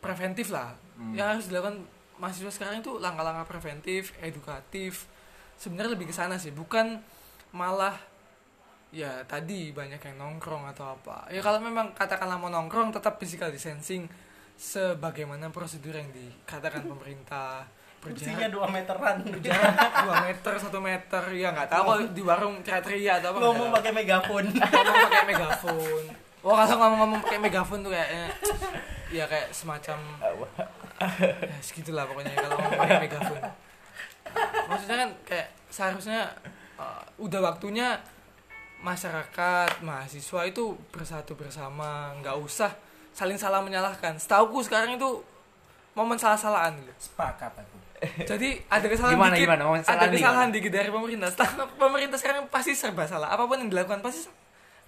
preventif lah. Hmm. yang harus dilakukan mahasiswa sekarang itu langkah-langkah preventif edukatif sebenarnya lebih ke sana sih. Bukan malah ya tadi banyak yang nongkrong atau apa. Ya kalau memang katakanlah mau nongkrong tetap physical distancing sebagaimana prosedur yang dikatakan pemerintah. Kursinya berjarak 2 meteran. berjarak 2 meter 1 meter. Ya nggak tahu kalau di warung teriak-teriak atau apa ngomong pakai megafon. Ngomong pakai megafon. Wah kalau ngomong-ngomong pakai megafon tuh kayaknya ya kayak semacam segitulah pokoknya kalau ngomong pakai megafon maksudnya kan kayak seharusnya uh, udah waktunya masyarakat mahasiswa itu bersatu bersama nggak usah saling salah menyalahkan. Setauku sekarang itu momen salah-salahan gitu. Sepakat aku. Jadi ada kesalahan Gimana, dikit gimana? Momen ada kesalahan kesalahan dikit dari pemerintah. Setelah pemerintah sekarang pasti serba salah. Apa pun yang dilakukan pasti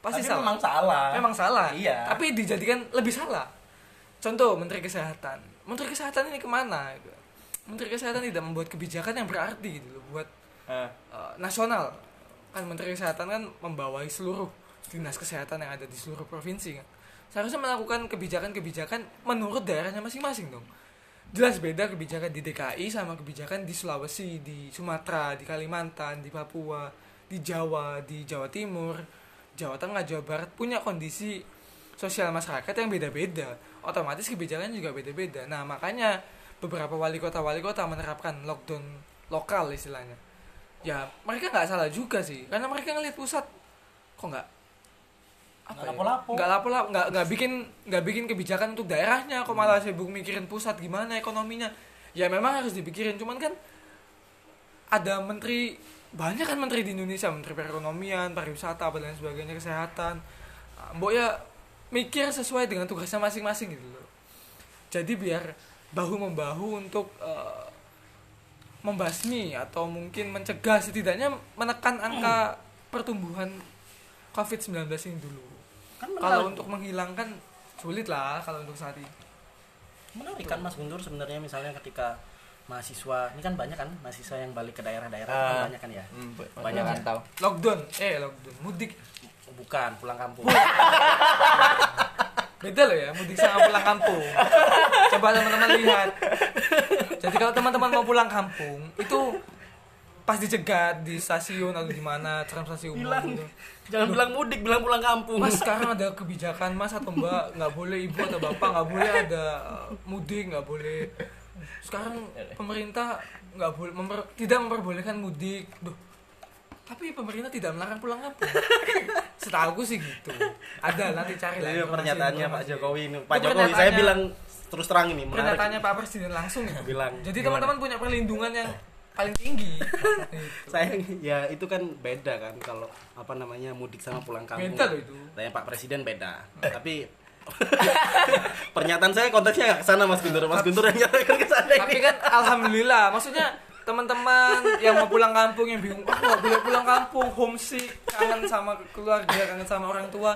pasti Tapi salah. memang salah. Memang salah. Iya. tapi dijadikan lebih salah. Contoh menteri kesehatan menteri kesehatan ini ke mana gitu. menteri kesehatan tidak membuat kebijakan yang berarti gitu loh buat Ah. uh, nasional kan menteri kesehatan kan membawahi seluruh dinas kesehatan yang ada di seluruh provinsi kan seharusnya melakukan kebijakan-kebijakan menurut daerahnya masing-masing dong jelas beda kebijakan di DKI sama kebijakan di Sulawesi di Sumatera di Kalimantan di Papua di Jawa di Jawa Timur Jawa Tengah Jawa Barat punya kondisi sosial masyarakat yang beda-beda. Otomatis kebijakan juga beda-beda. Nah makanya beberapa wali kota wali kota menerapkan lockdown lokal istilahnya. Ya mereka nggak salah juga sih karena mereka ngelihat pusat. Kok nggak? Apa Nggak ya? lapo-lapo. nggak lapo-lapo nggak nggak bikin nggak bikin kebijakan untuk daerahnya. Kok malah sibuk mikirin pusat gimana ekonominya? Ya memang harus dipikirin. Cuman kan ada menteri banyak kan menteri di Indonesia. Menteri perekonomian pariwisata dan sebagainya kesehatan. Mbok ya mikir sesuai dengan tugasnya masing-masing gitu loh jadi biar bahu membahu untuk eh, membasmi atau mungkin mencegah setidaknya menekan angka pertumbuhan COVID-19 ini dulu kan kalau untuk menghilangkan sulit lah kalau untuk saat ini menarik kan Mas Guntur sebenarnya misalnya ketika mahasiswa ini kan banyak kan mahasiswa yang balik ke daerah-daerah itu kan Ah. banyak kan ya Hmm, Banyak ya. tahu. lockdown eh lockdown mudik bukan pulang kampung. Beda loh ya mudik sama pulang kampung. Coba teman-teman lihat. Jadi kalau teman-teman mau pulang kampung itu pas dicegat di stasiun atau di mana transportasi umum Bilang. gitu. jangan bilang mudik bilang pulang kampung. Mas sekarang ada kebijakan mas atau mbak nggak boleh ibu atau bapak nggak boleh ada uh, mudik nggak boleh. Sekarang pemerintah nggak boleh memper- tidak memperbolehkan mudik. Duh, tapi pemerintah tidak melarang pulang kampung setahu sih gitu ada nanti cari lah informasi- pernyataannya Pak. Jokowi ini Pak Itu Jokowi saya bilang terus terang ini menarik pernyataannya Pak Presiden langsung ya. bilang Jadi teman-teman punya perlindungan yang paling tinggi. Saya ya itu kan beda kan kalau apa namanya mudik sama pulang kampung Beda loh itu. Tanya Pak Presiden beda tapi pernyataan saya konteksnya nggak ke sana Mas Guntur Mas Guntur yang nyatakan ke sana Tapi kan alhamdulillah, maksudnya teman-teman yang mau pulang kampung yang bingung, ah nggak boleh pulang kampung, homesick, kangen sama keluarga, kangen sama orang tua.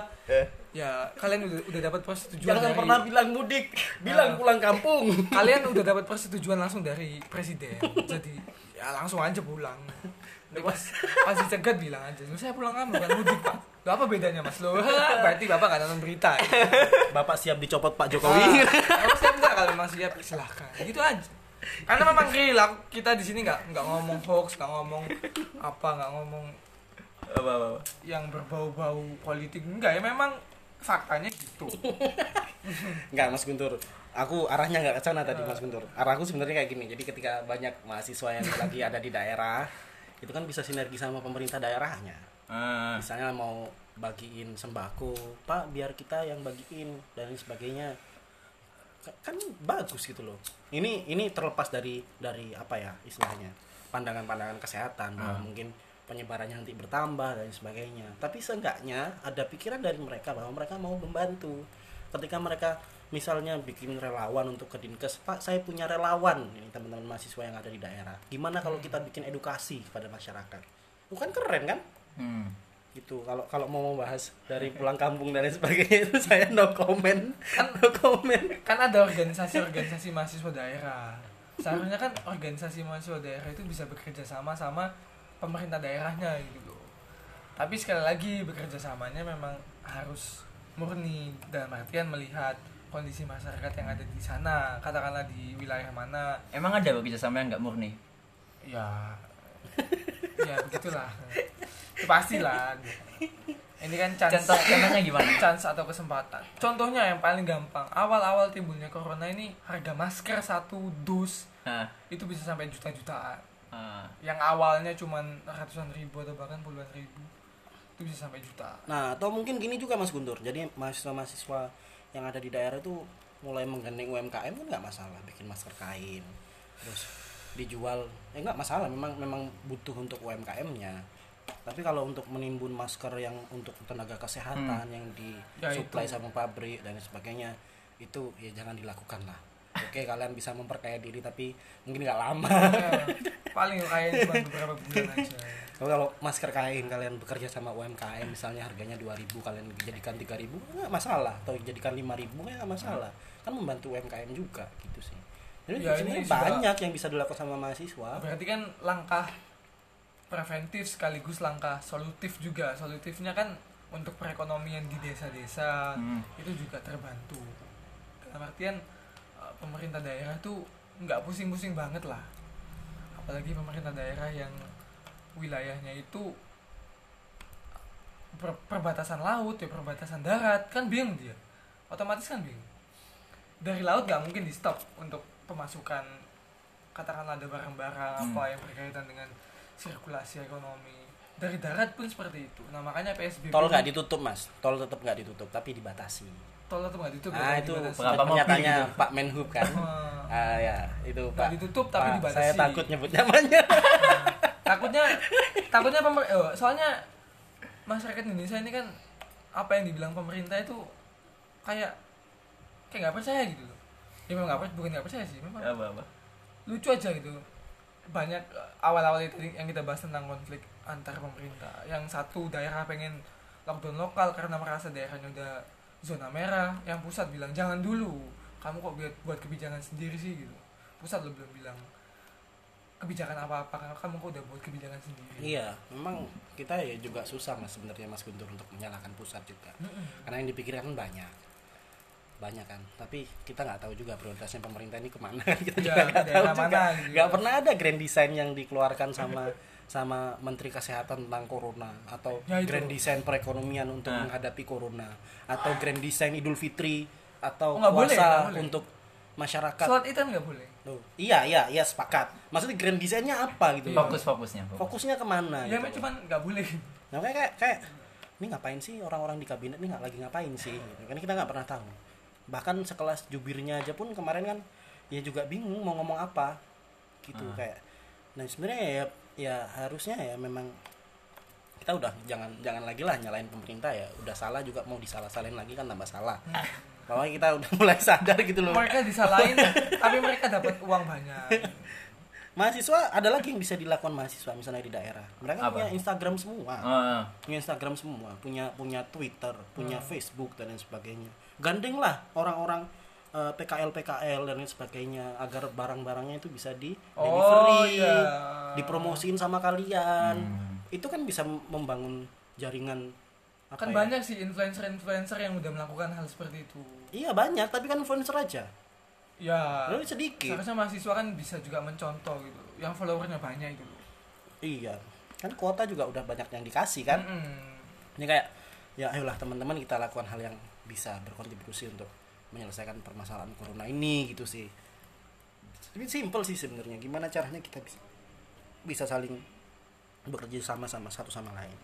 Ya kalian udah udah dapat persetujuan jangan dari pernah bilang mudik bilang pulang kampung kalian udah dapat persetujuan langsung dari presiden. Jadi ya langsung aja pulang. Pas pas dicegat bilang aja, "Loh, saya pulang kampung kan mudik pak. Loh, apa bedanya mas? Loh, berarti bapak nggak nonton berita. Ya? Bapak siap dicopot Pak Jokowi kalau siap enggak kalau memang siap silahkan gitu aja karena memang real lah, kita di sini nggak nggak ngomong hoax nggak ngomong apa nggak ngomong apa apa yang berbau-bau politik. Enggak ya memang faktanya gitu. Enggak Mas Guntur. Aku arahnya nggak ke sana tadi Mas Guntur. Arahku sebenarnya kayak gini. Jadi ketika banyak mahasiswa yang lagi ada di daerah itu kan bisa sinergi sama pemerintah daerahnya. Ah. misalnya mau bagiin sembako pak biar kita yang bagiin dan lain sebagainya kan bagus gitu loh. Ini ini terlepas dari dari apa ya istilahnya pandangan-pandangan kesehatan bahwa mungkin penyebarannya nanti bertambah dan sebagainya. Tapi seenggaknya ada pikiran dari mereka bahwa mereka mau membantu. Ketika mereka misalnya bikin relawan untuk ke dinkes pak saya punya relawan ini teman-teman mahasiswa yang ada di daerah. Gimana kalau kita bikin edukasi kepada masyarakat? Bukan keren kan? Hmm. Gitu. Kalau kalau mau membahas dari pulang kampung dan lain sebagainya itu saya no comment. No comment. kan ada organisasi-organisasi mahasiswa daerah. Seharusnya kan organisasi mahasiswa daerah itu bisa bekerja sama sama pemerintah daerahnya gitu loh. Tapi sekali lagi bekerja samanya memang harus murni. Dalam artian melihat kondisi masyarakat yang ada di sana. Katakanlah di wilayah mana. Emang ada kerjasama yang nggak murni? ya. Ya begitulah itu pastilah ini kan chance Contoh contohnya gimana? chance atau kesempatan. Contohnya yang paling gampang awal-awal timbulnya corona ini harga masker satu dus Ah, itu bisa sampai juta-jutaan. Yang awalnya cuman ratusan ribu atau bahkan puluhan ribu itu bisa sampai juta. Nah atau mungkin gini juga mas Guntur. Jadi mahasiswa-mahasiswa yang ada di daerah itu mulai menggandeng UMKM kan nggak masalah bikin masker kain terus dijual. Ya nggak masalah memang memang butuh untuk UMKM-nya tapi kalau untuk menimbun masker yang untuk tenaga kesehatan yang Ya, disuplai itu. sama pabrik dan sebagainya itu ya jangan dilakukan lah oke kalian bisa memperkaya diri tapi mungkin nggak lama ya, paling kayaknya cuma beberapa bulan aja Kalau kalau masker kain kalian bekerja sama UMKM misalnya harganya 2000 kalian jadikan 3000 nggak masalah atau jadikan 5000 nggak masalah. Kan membantu UMKM juga gitu sih. Jadi Ya, ini sudah- banyak yang bisa dilakukan sama mahasiswa. berarti kan langkah preventif sekaligus langkah solutif juga. Solutifnya kan untuk perekonomian di desa-desa Hmm. itu juga terbantu. Dalam artian eh, pemerintah daerah tuh nggak pusing-pusing banget lah. Apalagi pemerintah daerah yang wilayahnya itu per- perbatasan laut ya perbatasan darat kan bingung dia. Otomatis kan bingung. Dari laut nggak mungkin di stop untuk pemasukan katakanlah ada barang-barang Hmm. apa yang berkaitan dengan sirkulasi ekonomi dari darat pun seperti itu nah makanya PSBB Tol nggak ditutup mas, tol tetap nggak ditutup tapi dibatasi. tol tetap nggak ditutup Nah itu pernyataannya gitu? Pak Menhub kan. Eh, Ah ya, itu Nggak Pak. ditutup, tapi Pak, dibatasi. Saya takut nyebut namanya. takutnya takutnya pemer eh, soalnya masyarakat Indonesia ini kan apa yang dibilang pemerintah itu kayak kayak nggak percaya gitu loh ya memang nggak percaya bukan nggak percaya sih memang apa apa lucu aja gitu banyak eh, awal-awal itu yang kita bahas tentang konflik antar pemerintah yang satu daerah pengen lockdown lokal karena merasa daerahnya udah zona merah yang pusat bilang jangan dulu kamu kok buat buat kebijakan sendiri sih gitu pusat lo belum bilang kebijakan apa-apa karena kamu kok udah buat kebijakan sendiri iya, memang kita ya juga susah Mas sebenarnya Mas Guntur untuk menyalahkan pusat juga. Karena yang dipikirkan kan banyak. Banyak kan. Tapi kita nggak tahu juga prioritasnya pemerintah ini ke mana. kita Ya, juga nggak tahu juga. mana gitu. Nggak pernah ada grand design yang dikeluarkan sama sama Menteri Kesehatan tentang corona atau Ya, itu. grand design perekonomian untuk Nah. menghadapi corona atau grand design Idul Fitri atau Oh, puasa boleh. untuk masyarakat. sholat itu nggak boleh Tuh. Iya, iya, iya sepakat. Maksudnya grand desainnya apa gitu? loh? fokus fokusnya fokus. Fokusnya ke mana? ya gitu loh. cuman nggak boleh Nah, kayak, kayak, kayak ini ngapain sih orang-orang di kabinet ini nggak lagi ngapain sih? Gitu. Kan kita nggak pernah tahu. Bahkan sekelas jubirnya aja pun kemarin kan ya juga bingung mau ngomong apa gitu kayak. Nah sebenarnya ya ya harusnya ya memang kita udah jangan jangan lagi lah nyalain pemerintah ya udah salah juga mau disalah-salahin lagi kan tambah salah. Bahwa kita udah mulai sadar gitu loh. Mereka disalahin tapi mereka dapat uang banyak. Mahasiswa ada lagi yang bisa dilakukan mahasiswa misalnya di daerah. Mereka Apa? punya Instagram semua. Oh, punya Instagram semua punya punya Twitter punya Hmm. Facebook dan lain sebagainya gandeng lah orang-orang eh, PKL PKL dan lain sebagainya agar barang-barangnya itu bisa di Oh, delivery iya. dipromosiin sama kalian. Hmm. itu kan bisa membangun jaringan apa kan ya? banyak sih influencer-influencer yang udah melakukan hal seperti itu. Iya banyak tapi kan influencer aja. Ya. Lalu sedikit. Seharusnya mahasiswa kan bisa juga mencontoh gitu. Yang followernya banyak itu iya. Kan kuota juga udah banyak yang dikasih kan? Mm-mm. ini kayak ya ayolah teman-teman kita lakukan hal yang bisa berkontribusi untuk menyelesaikan permasalahan corona ini gitu sih. Tapi simple sih sebenarnya. Gimana caranya kita bisa bisa saling bekerja sama sama satu sama lain.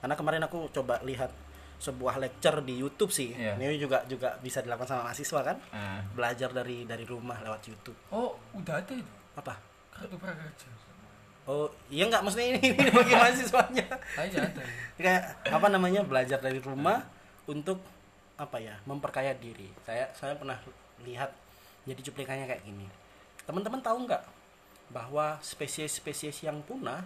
Karena kemarin aku coba lihat sebuah lecture di YouTube sih. Iya. ini juga juga bisa dilakukan sama mahasiswa kan? Ah. belajar dari dari rumah lewat YouTube. Oh udah ada itu? Apa? Kartu prakerja. Oh iya nggak? Maksudnya ini, ini bagi mahasiswanya. Aja ada kayak apa namanya? Belajar dari rumah untuk apa ya memperkaya diri. Saya saya pernah lihat jadi cuplikannya kayak gini. Teman-teman tahu nggak bahwa spesies-spesies yang punah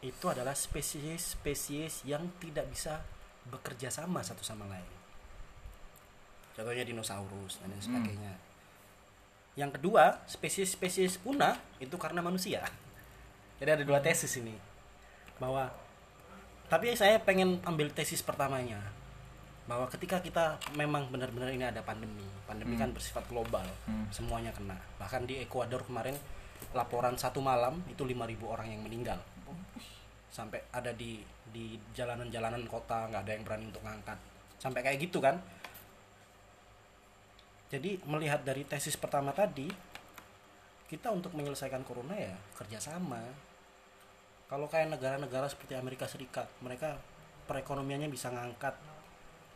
itu adalah spesies-spesies yang tidak bisa bekerja sama satu sama lain? Contohnya dinosaurus dan lain sebagainya. Yang kedua spesies-spesies punah itu karena manusia. Jadi ada dua tesis ini. Bahwa tapi saya pengen ambil tesis pertamanya bahwa ketika kita memang benar-benar ini ada pandemi pandemi kan bersifat global Hmm. semuanya kena. Bahkan di Ekuador kemarin laporan satu malam itu 5000 orang yang meninggal. Sampai ada di di jalanan-jalanan kota nggak ada yang berani untuk ngangkat. Sampai kayak gitu kan. Jadi melihat dari tesis pertama tadi kita untuk menyelesaikan corona ya kerjasama. Kalau kayak negara-negara seperti Amerika Serikat mereka perekonomiannya bisa ngangkat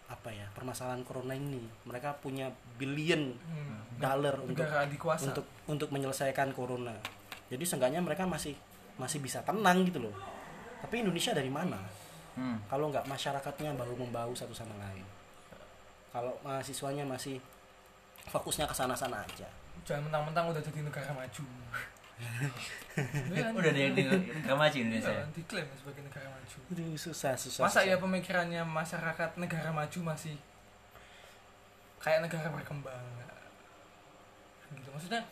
apa ya permasalahan corona ini. Mereka punya billion Hmm. dollar untuk untuk untuk menyelesaikan corona. Jadi seenggaknya mereka masih masih bisa tenang gitu loh. Tapi Indonesia dari mana? Hmm. kalau nggak masyarakatnya bahu membahu satu sama lain. Kalau mahasiswanya masih fokusnya ke sana-sana aja. Jangan mentang-mentang udah jadi negara maju? Udah nih di negara maju Indonesia. Iya, diklaim sebagai negara maju Aduh, susah susah masa susah. ya pemikirannya masyarakat negara maju masih kayak negara berkembang gitu maksudnya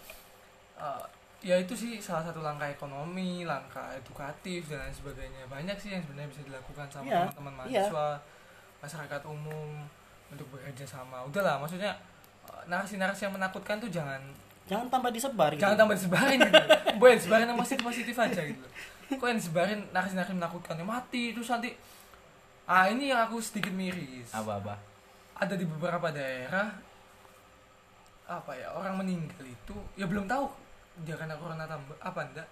eh, ya itu sih salah satu langkah ekonomi langkah edukatif dan lain sebagainya banyak sih yang sebenarnya bisa dilakukan sama Iya, teman-teman iya. mahasiswa masyarakat umum untuk bekerja sama udahlah maksudnya eh, narasi-narasi yang menakutkan tuh jangan jangan tambah disebar gitu. jangan tambah disebarin gitu boleh disebarin yang positif positif aja gitu kok yang disebarin narasi-narasi menakutkan ya mati terus nanti ah ini yang aku sedikit miris Apa-apa? ada di beberapa daerah apa ya orang meninggal itu ya belum tahu dia karena corona tambah apa enggak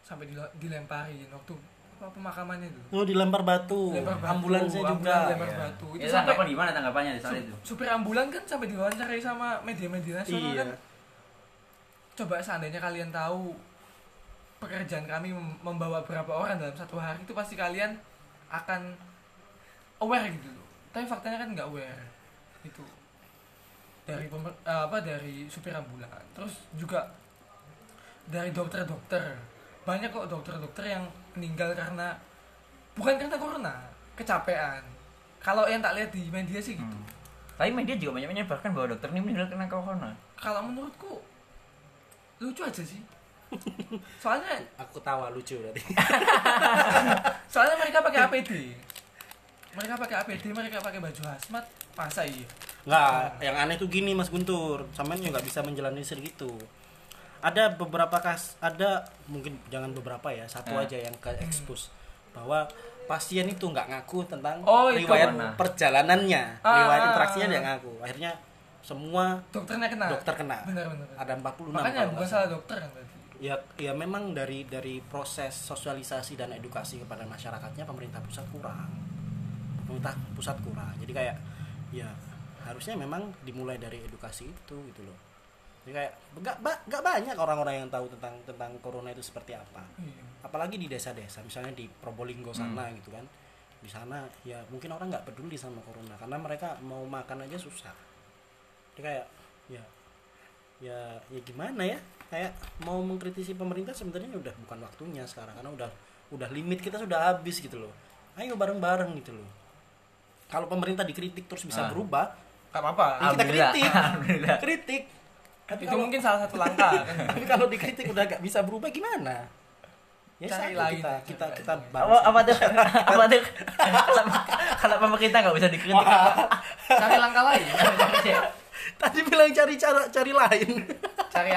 sampai dile- dilemparin waktu apa pemakamannya itu Oh, dilempar batu. Lempar batu, Ambulansnya ambulan juga. dilempar Iya. batu. Itu Itu sampai- tanggapan gimana tanggapannya di Su- itu? supir ambulan kan sampai diwawancarai sama media-media nasional Iya. kan coba seandainya kalian tahu pekerjaan kami mem- membawa berapa orang dalam satu hari itu pasti kalian akan aware gitu loh. Tapi faktanya kan nggak aware itu dari pemer- eh, apa dari supir ambulan terus juga dari dokter-dokter. Banyak kok dokter-dokter yang meninggal karena bukan karena corona kecapean. Kalau yang tak lihat di media sih gitu. Hmm. Tapi media juga banyak menyebarkan bahwa dokter ini meninggal karena corona. kalau menurutku lucu aja sih soalnya Aku tawa lucu berarti. soalnya mereka pakai APD mereka pakai APD mereka pakai baju hazmat masa iya Nggak, yang aneh tuh gini Mas Guntur, sampean juga bisa menjalani segitu. Ada beberapa kas, ada mungkin jangan beberapa ya, satu Ya. aja yang ke expose bahwa pasien itu nggak ngaku tentang Oh, riwayat Mana? perjalanannya, Ah, riwayat interaksinya ah. dia ngaku. Akhirnya semua dokternya kena. dokter kena. benar-benar Ada 46 makanya bukan salah. dokter kan berarti. Ya ya memang dari dari proses sosialisasi dan edukasi kepada masyarakatnya pemerintah pusat kurang. Pemerintah pusat kurang. Jadi kayak ya harusnya memang dimulai dari edukasi itu gitu loh. Jadi kayak nggak ba- nggak banyak orang-orang yang tahu tentang tentang corona itu seperti apa. Iya. apalagi di desa-desa misalnya di Probolinggo sana gitu kan. Di sana ya mungkin orang nggak peduli sama corona karena mereka mau makan aja susah jadi kayak ya ya ya gimana ya kayak mau mengkritisi pemerintah sebenarnya udah bukan waktunya sekarang karena udah udah limit kita sudah habis gitu loh ayo bareng-bareng gitu loh kalau pemerintah dikritik terus bisa Ah. berubah Gak apa-apa ya kita Alhamdulillah. kritik Alhamdulillah. kritik tapi itu kalau mungkin salah satu langkah kan tapi kalau dikritik udah gak bisa berubah gimana ya Cari lain, kita kita kita Apa, apa tuh? Apa tuh? Kalau, pemerintah nggak bisa dikritik apa? cari langkah lain tadi bilang cari cara cari lain. Cari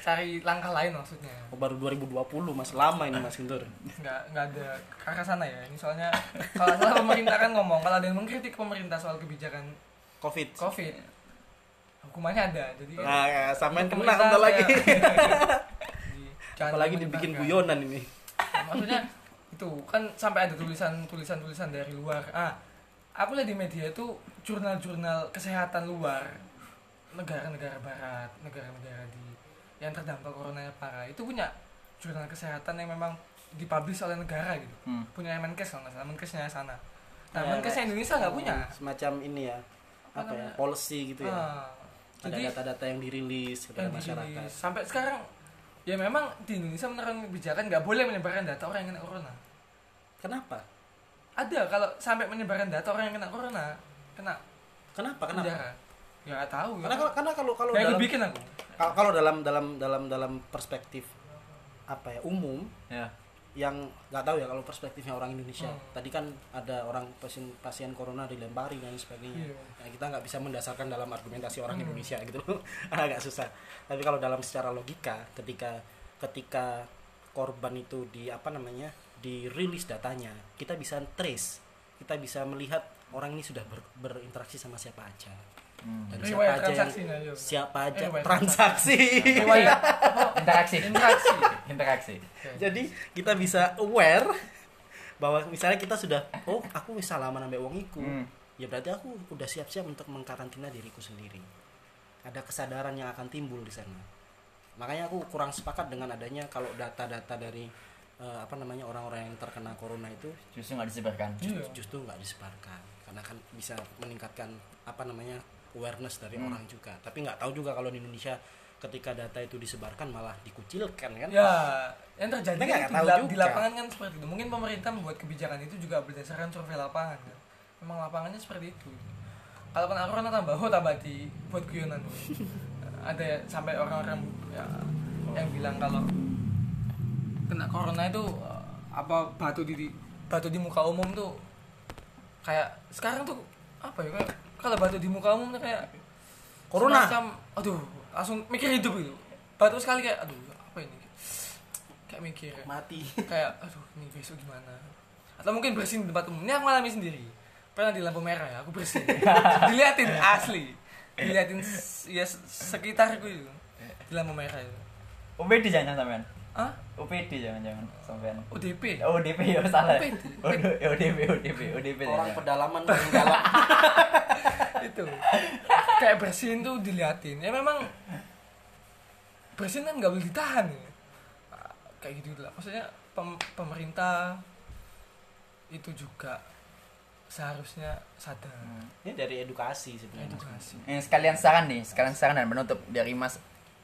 cari langkah lain maksudnya. Oh, baru 2020 mas. Lama ini mas Guntur nggak nggak ada ke arah sana ya. Ini soalnya kalau salah pemerintah kan ngomong kalau ada yang mengkritik pemerintah soal kebijakan covid. Covid hukumannya ada. Jadi kan nah ya, samain kena bentar lagi. apalagi dibikin guyonan ini. Maksudnya itu kan sampai ada tulisan tulisan tulisan dari luar. Ah aku lihat di media itu jurnal-jurnal kesehatan luar negara-negara barat negara-negara di yang terdampak corona parah itu punya jurnal kesehatan yang memang dipublish oleh negara gitu. Hmm. punya Menkes kalau nggak salah Menkesnya sana. Nah Ya, Menkesnya Indonesia nggak punya? semacam ini ya apa ya namanya? policy gitu ya. Ah, ada data-data yang dirilis kepada yang masyarakat. dirilis. sampai sekarang ya memang di Indonesia menerapkan kebijakan nggak boleh menyebarkan data orang yang kena corona. Kenapa? Ada kalau sampai menyebarkan data orang yang kena corona kena kenapa? Kenapa? penjara ya nggak tahu ya. karena kalau karena kalau kalau dalam bikin aku kalau- kalau dalam dalam dalam dalam perspektif apa ya umum Ya. yang nggak tahu ya kalau perspektifnya orang Indonesia Hmm. tadi kan ada orang pasien pasien corona dilempari dan sebagainya Iya. Ya, kita nggak bisa mendasarkan dalam argumentasi orang Hmm. Indonesia gitu loh agak susah tapi kalau dalam secara logika ketika ketika korban itu di apa namanya dirilis datanya kita bisa trace kita bisa melihat orang ini sudah ber- berinteraksi sama siapa aja Hmm. dan siapa aja yang transaksinya, iya. siapa aja Riwayat transaksi riwayat Interaksi. interaksi Interaksi. jadi kita bisa aware bahwa misalnya kita sudah oh aku bisa lama nambah uang iku Hmm. ya berarti aku udah siap-siap untuk mengkarantina diriku sendiri ada kesadaran yang akan timbul di sana makanya aku kurang sepakat dengan adanya kalau data-data dari eh, apa namanya orang-orang yang terkena corona itu Justru nggak disebarkan. Iya. justru nggak disebarkan karena kan bisa meningkatkan apa namanya awareness dari Hmm. orang juga tapi nggak tahu juga kalau di Indonesia ketika data itu disebarkan malah dikucilkan kan ya yang terjadi kan nggak di, juga. di lapangan kan seperti itu mungkin pemerintah membuat kebijakan itu juga berdasarkan survei lapangan kan. memang lapangannya seperti itu kalau corona tambah oh tambah di buat guyonan ada ya, sampai orang-orang ya, yang bilang kalau kena corona itu eh, apa batu di di- batu di muka umum tuh kayak sekarang tuh apa ya kayak kalau batu di muka tuh kayak Corona. semacam, aduh langsung mikir hidup itu batu sekali kayak aduh apa ini? Kayak mikir. Mati. Kayak aduh ini besok gimana? Atau mungkin bersihin di tempat umum ini aku ngalami sendiri. Pernah di lampu merah ya aku bersihin diliatin asli. Diliatin ya sekitarku itu. Di lampu merah itu. OPD jangan sampean. Ah OPD jangan-jangan sampean. ODP Oh, ODP ya salah. Waduh, ya ODP, ODP, ODP. orang jangan. pedalaman paling dalam itu kayak bersihin tuh diliatin ya memang presiden kan nggak boleh ditahan ya. Kayak gitu lah maksudnya pem- pemerintah itu juga seharusnya sadar ini dari edukasi sebenarnya edukasi Eh, sekalian saran nih, sekalian saran dan penutup dari Mas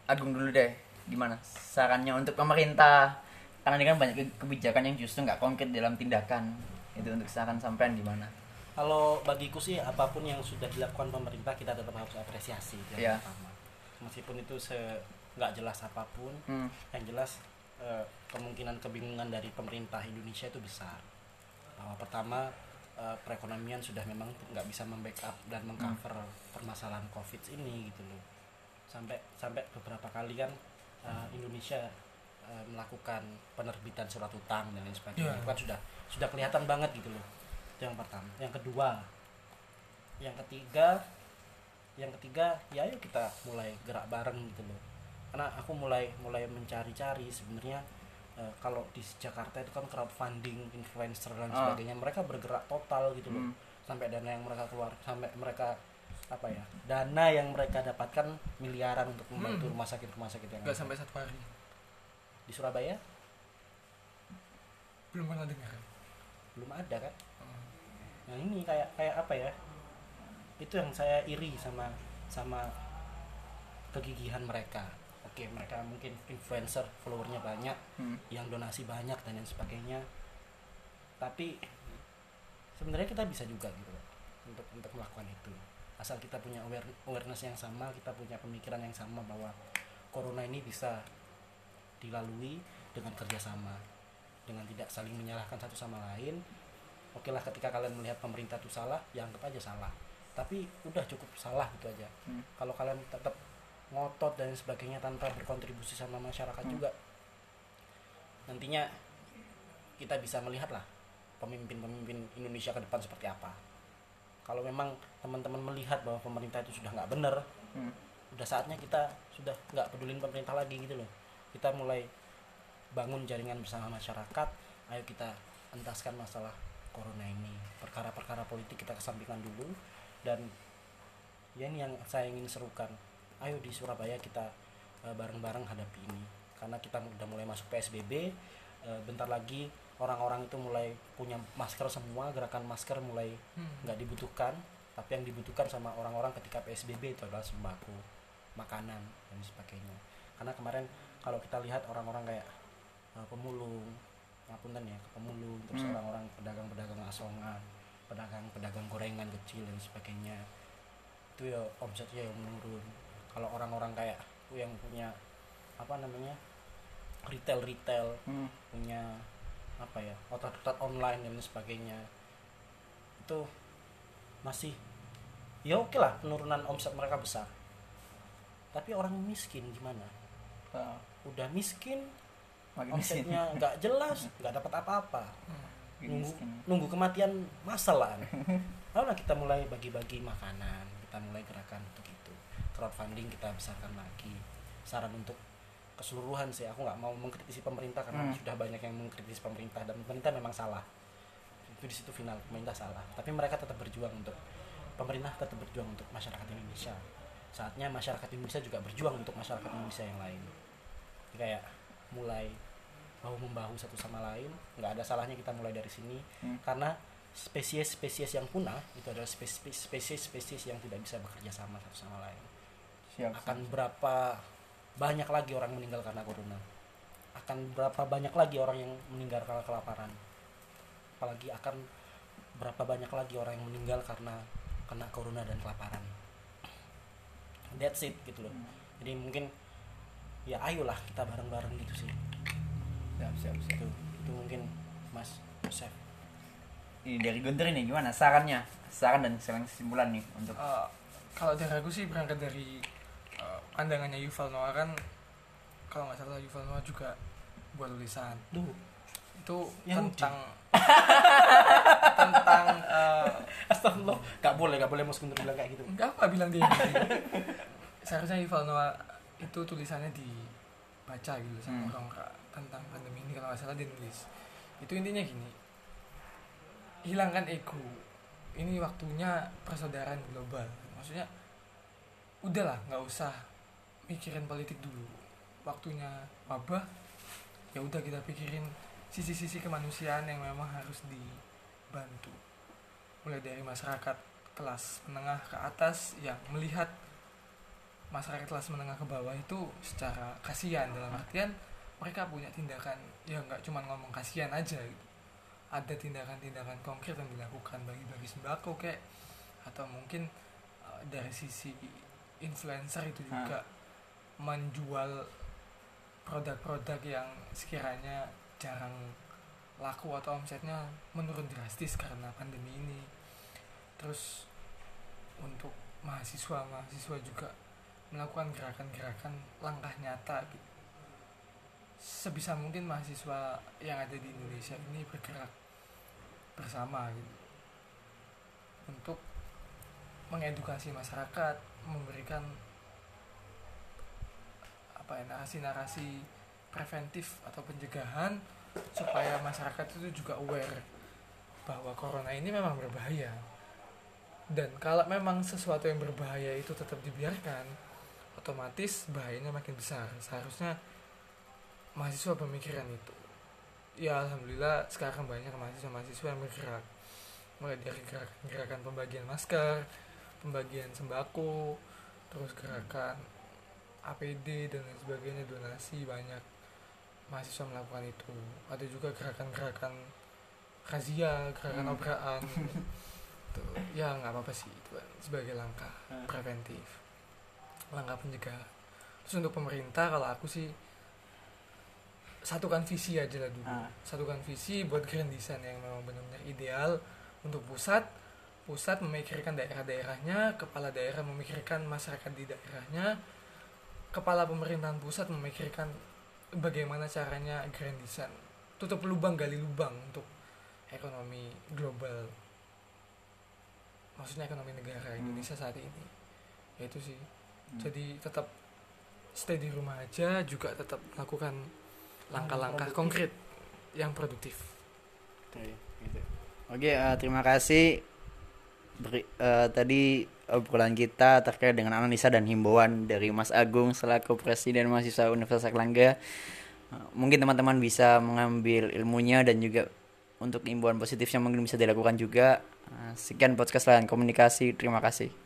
Agung dulu deh. Gimana sarannya untuk pemerintah? Karena ini kan banyak ke- kebijakan yang justru nggak konkret dalam tindakan. Itu untuk saran sampean gimana? kalau bagiku sih apa pun yang sudah dilakukan pemerintah kita tetap harus apresiasi itu yang Iya. pertama meskipun itu se nggak jelas apa pun Hmm. yang jelas eh, kemungkinan kebingungan dari pemerintah Indonesia itu besar bahwa pertama eh, perekonomian sudah memang nggak bisa membackup dan mengcover permasalahan covid ini gitu loh sampai sampai beberapa kali kan eh, Indonesia eh, melakukan penerbitan surat utang dan lain sebagainya Iya. itu kan sudah sudah kelihatan banget gitu loh itu yang pertama yang kedua yang ketiga yang ketiga ya ayo kita mulai gerak bareng gitu loh karena aku mulai mulai mencari-cari sebenarnya eh, kalau di Jakarta itu kan crowdfunding influencer dan Ah. sebagainya mereka bergerak total gitu loh Hmm. sampai dana yang mereka keluar sampai mereka apa ya dana yang mereka dapatkan miliaran untuk membantu Hmm. rumah sakit rumah sakit yang nggak ada. sampai satu hari di Surabaya belum pernah dengar belum ada kan Hmm. nah ini kayak kayak apa ya itu yang saya iri sama sama kegigihan mereka oke mereka mungkin influencer followernya banyak Hmm. yang donasi banyak dan lain sebagainya tapi sebenarnya kita bisa juga gitu untuk untuk melakukan itu asal kita punya aware, awareness yang sama kita punya pemikiran yang sama bahwa corona ini bisa dilalui dengan kerjasama dengan tidak saling menyalahkan satu sama lain oke lah ketika kalian melihat pemerintah itu salah ya anggap aja salah tapi udah cukup salah gitu aja Hmm. kalau kalian tetap ngotot dan sebagainya tanpa berkontribusi sama masyarakat Hmm. juga nantinya kita bisa melihat lah pemimpin-pemimpin Indonesia ke depan seperti apa kalau memang teman-teman melihat bahwa pemerintah itu sudah nggak benar Hmm. udah saatnya kita sudah nggak pedulin pemerintah lagi gitu loh. Kita mulai bangun jaringan bersama masyarakat ayo kita entaskan masalah corona ini. Perkara-perkara politik kita kesampingkan dulu dan ya ini yang saya ingin serukan. Ayo di Surabaya kita eh, bareng-bareng hadapi ini. Karena kita udah mulai masuk PSBB eh, bentar lagi orang-orang itu mulai punya masker semua gerakan masker mulai Hmm. nggak dibutuhkan tapi yang dibutuhkan sama orang-orang ketika PSBB itu adalah sembako makanan dan sebagainya karena kemarin kalau kita lihat orang-orang kayak eh, pemulung ngapunten ya pemulung terus Hmm. orang-orang pedagang-pedagang asongan pedagang-pedagang gorengan kecil dan sebagainya itu ya omsetnya yang menurun kalau orang-orang kayak yang punya apa namanya retail retail Hmm. punya apa ya otot-otot online dan sebagainya. Itu masih ya oke lah penurunan omset mereka besar. Tapi orang miskin gimana? Ah, udah miskin makin omsetnya nggak jelas nggak dapat apa-apa. Makin nunggu miskin. nunggu kematian masal lah Ayolah kita mulai bagi-bagi makanan kita mulai gerakan untuk itu. Crowdfunding kita besarkan lagi. Saran untuk keseluruhan sih. Aku nggak mau mengkritisi pemerintah karena Hmm. sudah banyak yang mengkritisi pemerintah dan pemerintah memang salah. Itu di situ final pemerintah salah. Tapi mereka tetap berjuang untuk pemerintah tetap berjuang untuk masyarakat Indonesia. Saatnya masyarakat Indonesia juga berjuang untuk masyarakat Indonesia yang lain. Jadi kayak mulai bahu membahu satu sama lain nggak ada salahnya kita mulai dari sini. Hmm. karena spesies-spesies yang punah itu adalah spesies- spesies-spesies yang tidak bisa bekerja sama satu sama lain. Siap. akan berapa banyak lagi orang meninggal karena corona akan berapa banyak lagi orang yang meninggal karena kelaparan. Apalagi akan berapa banyak lagi orang yang meninggal karena kena corona dan kelaparan. That's it gitu loh. Jadi mungkin ya ayolah kita bareng-bareng gitu sih. Siap, siap, siap. itu itu mungkin Mas Yosef. Ini dari Guntur ini gimana sarannya? Saran dan saran kesimpulan nih untuk Eh, kalau dari aku sih berangkat dari pandangannya Yuval Noah kan kalau nggak salah Yuval Noah juga buat tulisan Duh, itu Yahudi. tentang tentang eh, astagfirullah gak boleh gak boleh Mas Guntur bilang kayak gitu enggak apa bilang dia Yahudi. seharusnya Yuval Noah itu tulisannya dibaca gitu sama Hmm. orang tentang pandemi ini kalau nggak salah dia nulis itu intinya gini hilangkan ego ini waktunya persaudaraan global maksudnya udahlah nggak usah mikirin politik dulu. Waktunya wabah ya udah kita pikirin sisi-sisi kemanusiaan yang memang harus dibantu. Mulai dari masyarakat kelas menengah ke atas yang melihat masyarakat kelas menengah ke bawah itu secara kasihan dalam artian mereka punya tindakan ya nggak cuma ngomong kasihan aja gitu. Ada tindakan-tindakan konkret yang dilakukan bagi-bagi sembako kayak atau mungkin uh, dari sisi influencer itu juga menjual produk-produk yang sekiranya jarang laku atau omsetnya menurun drastis karena pandemi ini. Terus untuk mahasiswa mahasiswa juga melakukan gerakan-gerakan langkah nyata gitu. Sebisa mungkin mahasiswa yang ada di Indonesia ini bergerak bersama gitu. Untuk mengedukasi masyarakat memberikan apa ya narasi-narasi preventif atau pencegahan supaya masyarakat itu juga aware bahwa corona ini memang berbahaya. Dan kalau memang sesuatu yang berbahaya itu tetap dibiarkan otomatis bahayanya makin besar. Seharusnya mahasiswa pemikiran itu. Ya alhamdulillah sekarang banyak mahasiswa-mahasiswa yang bergerak. Mulai dari gerakan-gerakan pembagian masker pembagian sembako terus gerakan APD dan lain sebagainya donasi banyak mahasiswa melakukan itu ada juga gerakan-gerakan razia gerakan Hmm. obraan tuh ya nggak apa-apa sih itu kan sebagai langkah Hmm. preventif langkah pencegahan terus untuk pemerintah kalau aku sih satukan visi aja lah dulu Ah. satukan visi buat grand design yang memang benar-benar ideal untuk pusat pusat memikirkan daerah-daerahnya kepala daerah memikirkan masyarakat di daerahnya kepala pemerintahan pusat memikirkan bagaimana caranya grand design tutup lubang gali lubang untuk ekonomi global maksudnya ekonomi negara Hmm. Indonesia saat ini ya itu sih Hmm. jadi tetap stay di rumah aja juga tetap melakukan langkah-langkah konkret yang produktif Oke, gitu. Oke, eh, terima kasih. Beri- eh, tadi obrolan kita terkait dengan analisa dan himbauan dari Mas Agung selaku Presiden Mahasiswa Universitas Erlangga. Eh, mungkin teman-teman bisa mengambil ilmunya dan juga untuk himbauan positifnya mungkin bisa dilakukan juga. Eh, sekian podcast layan komunikasi. Terima kasih.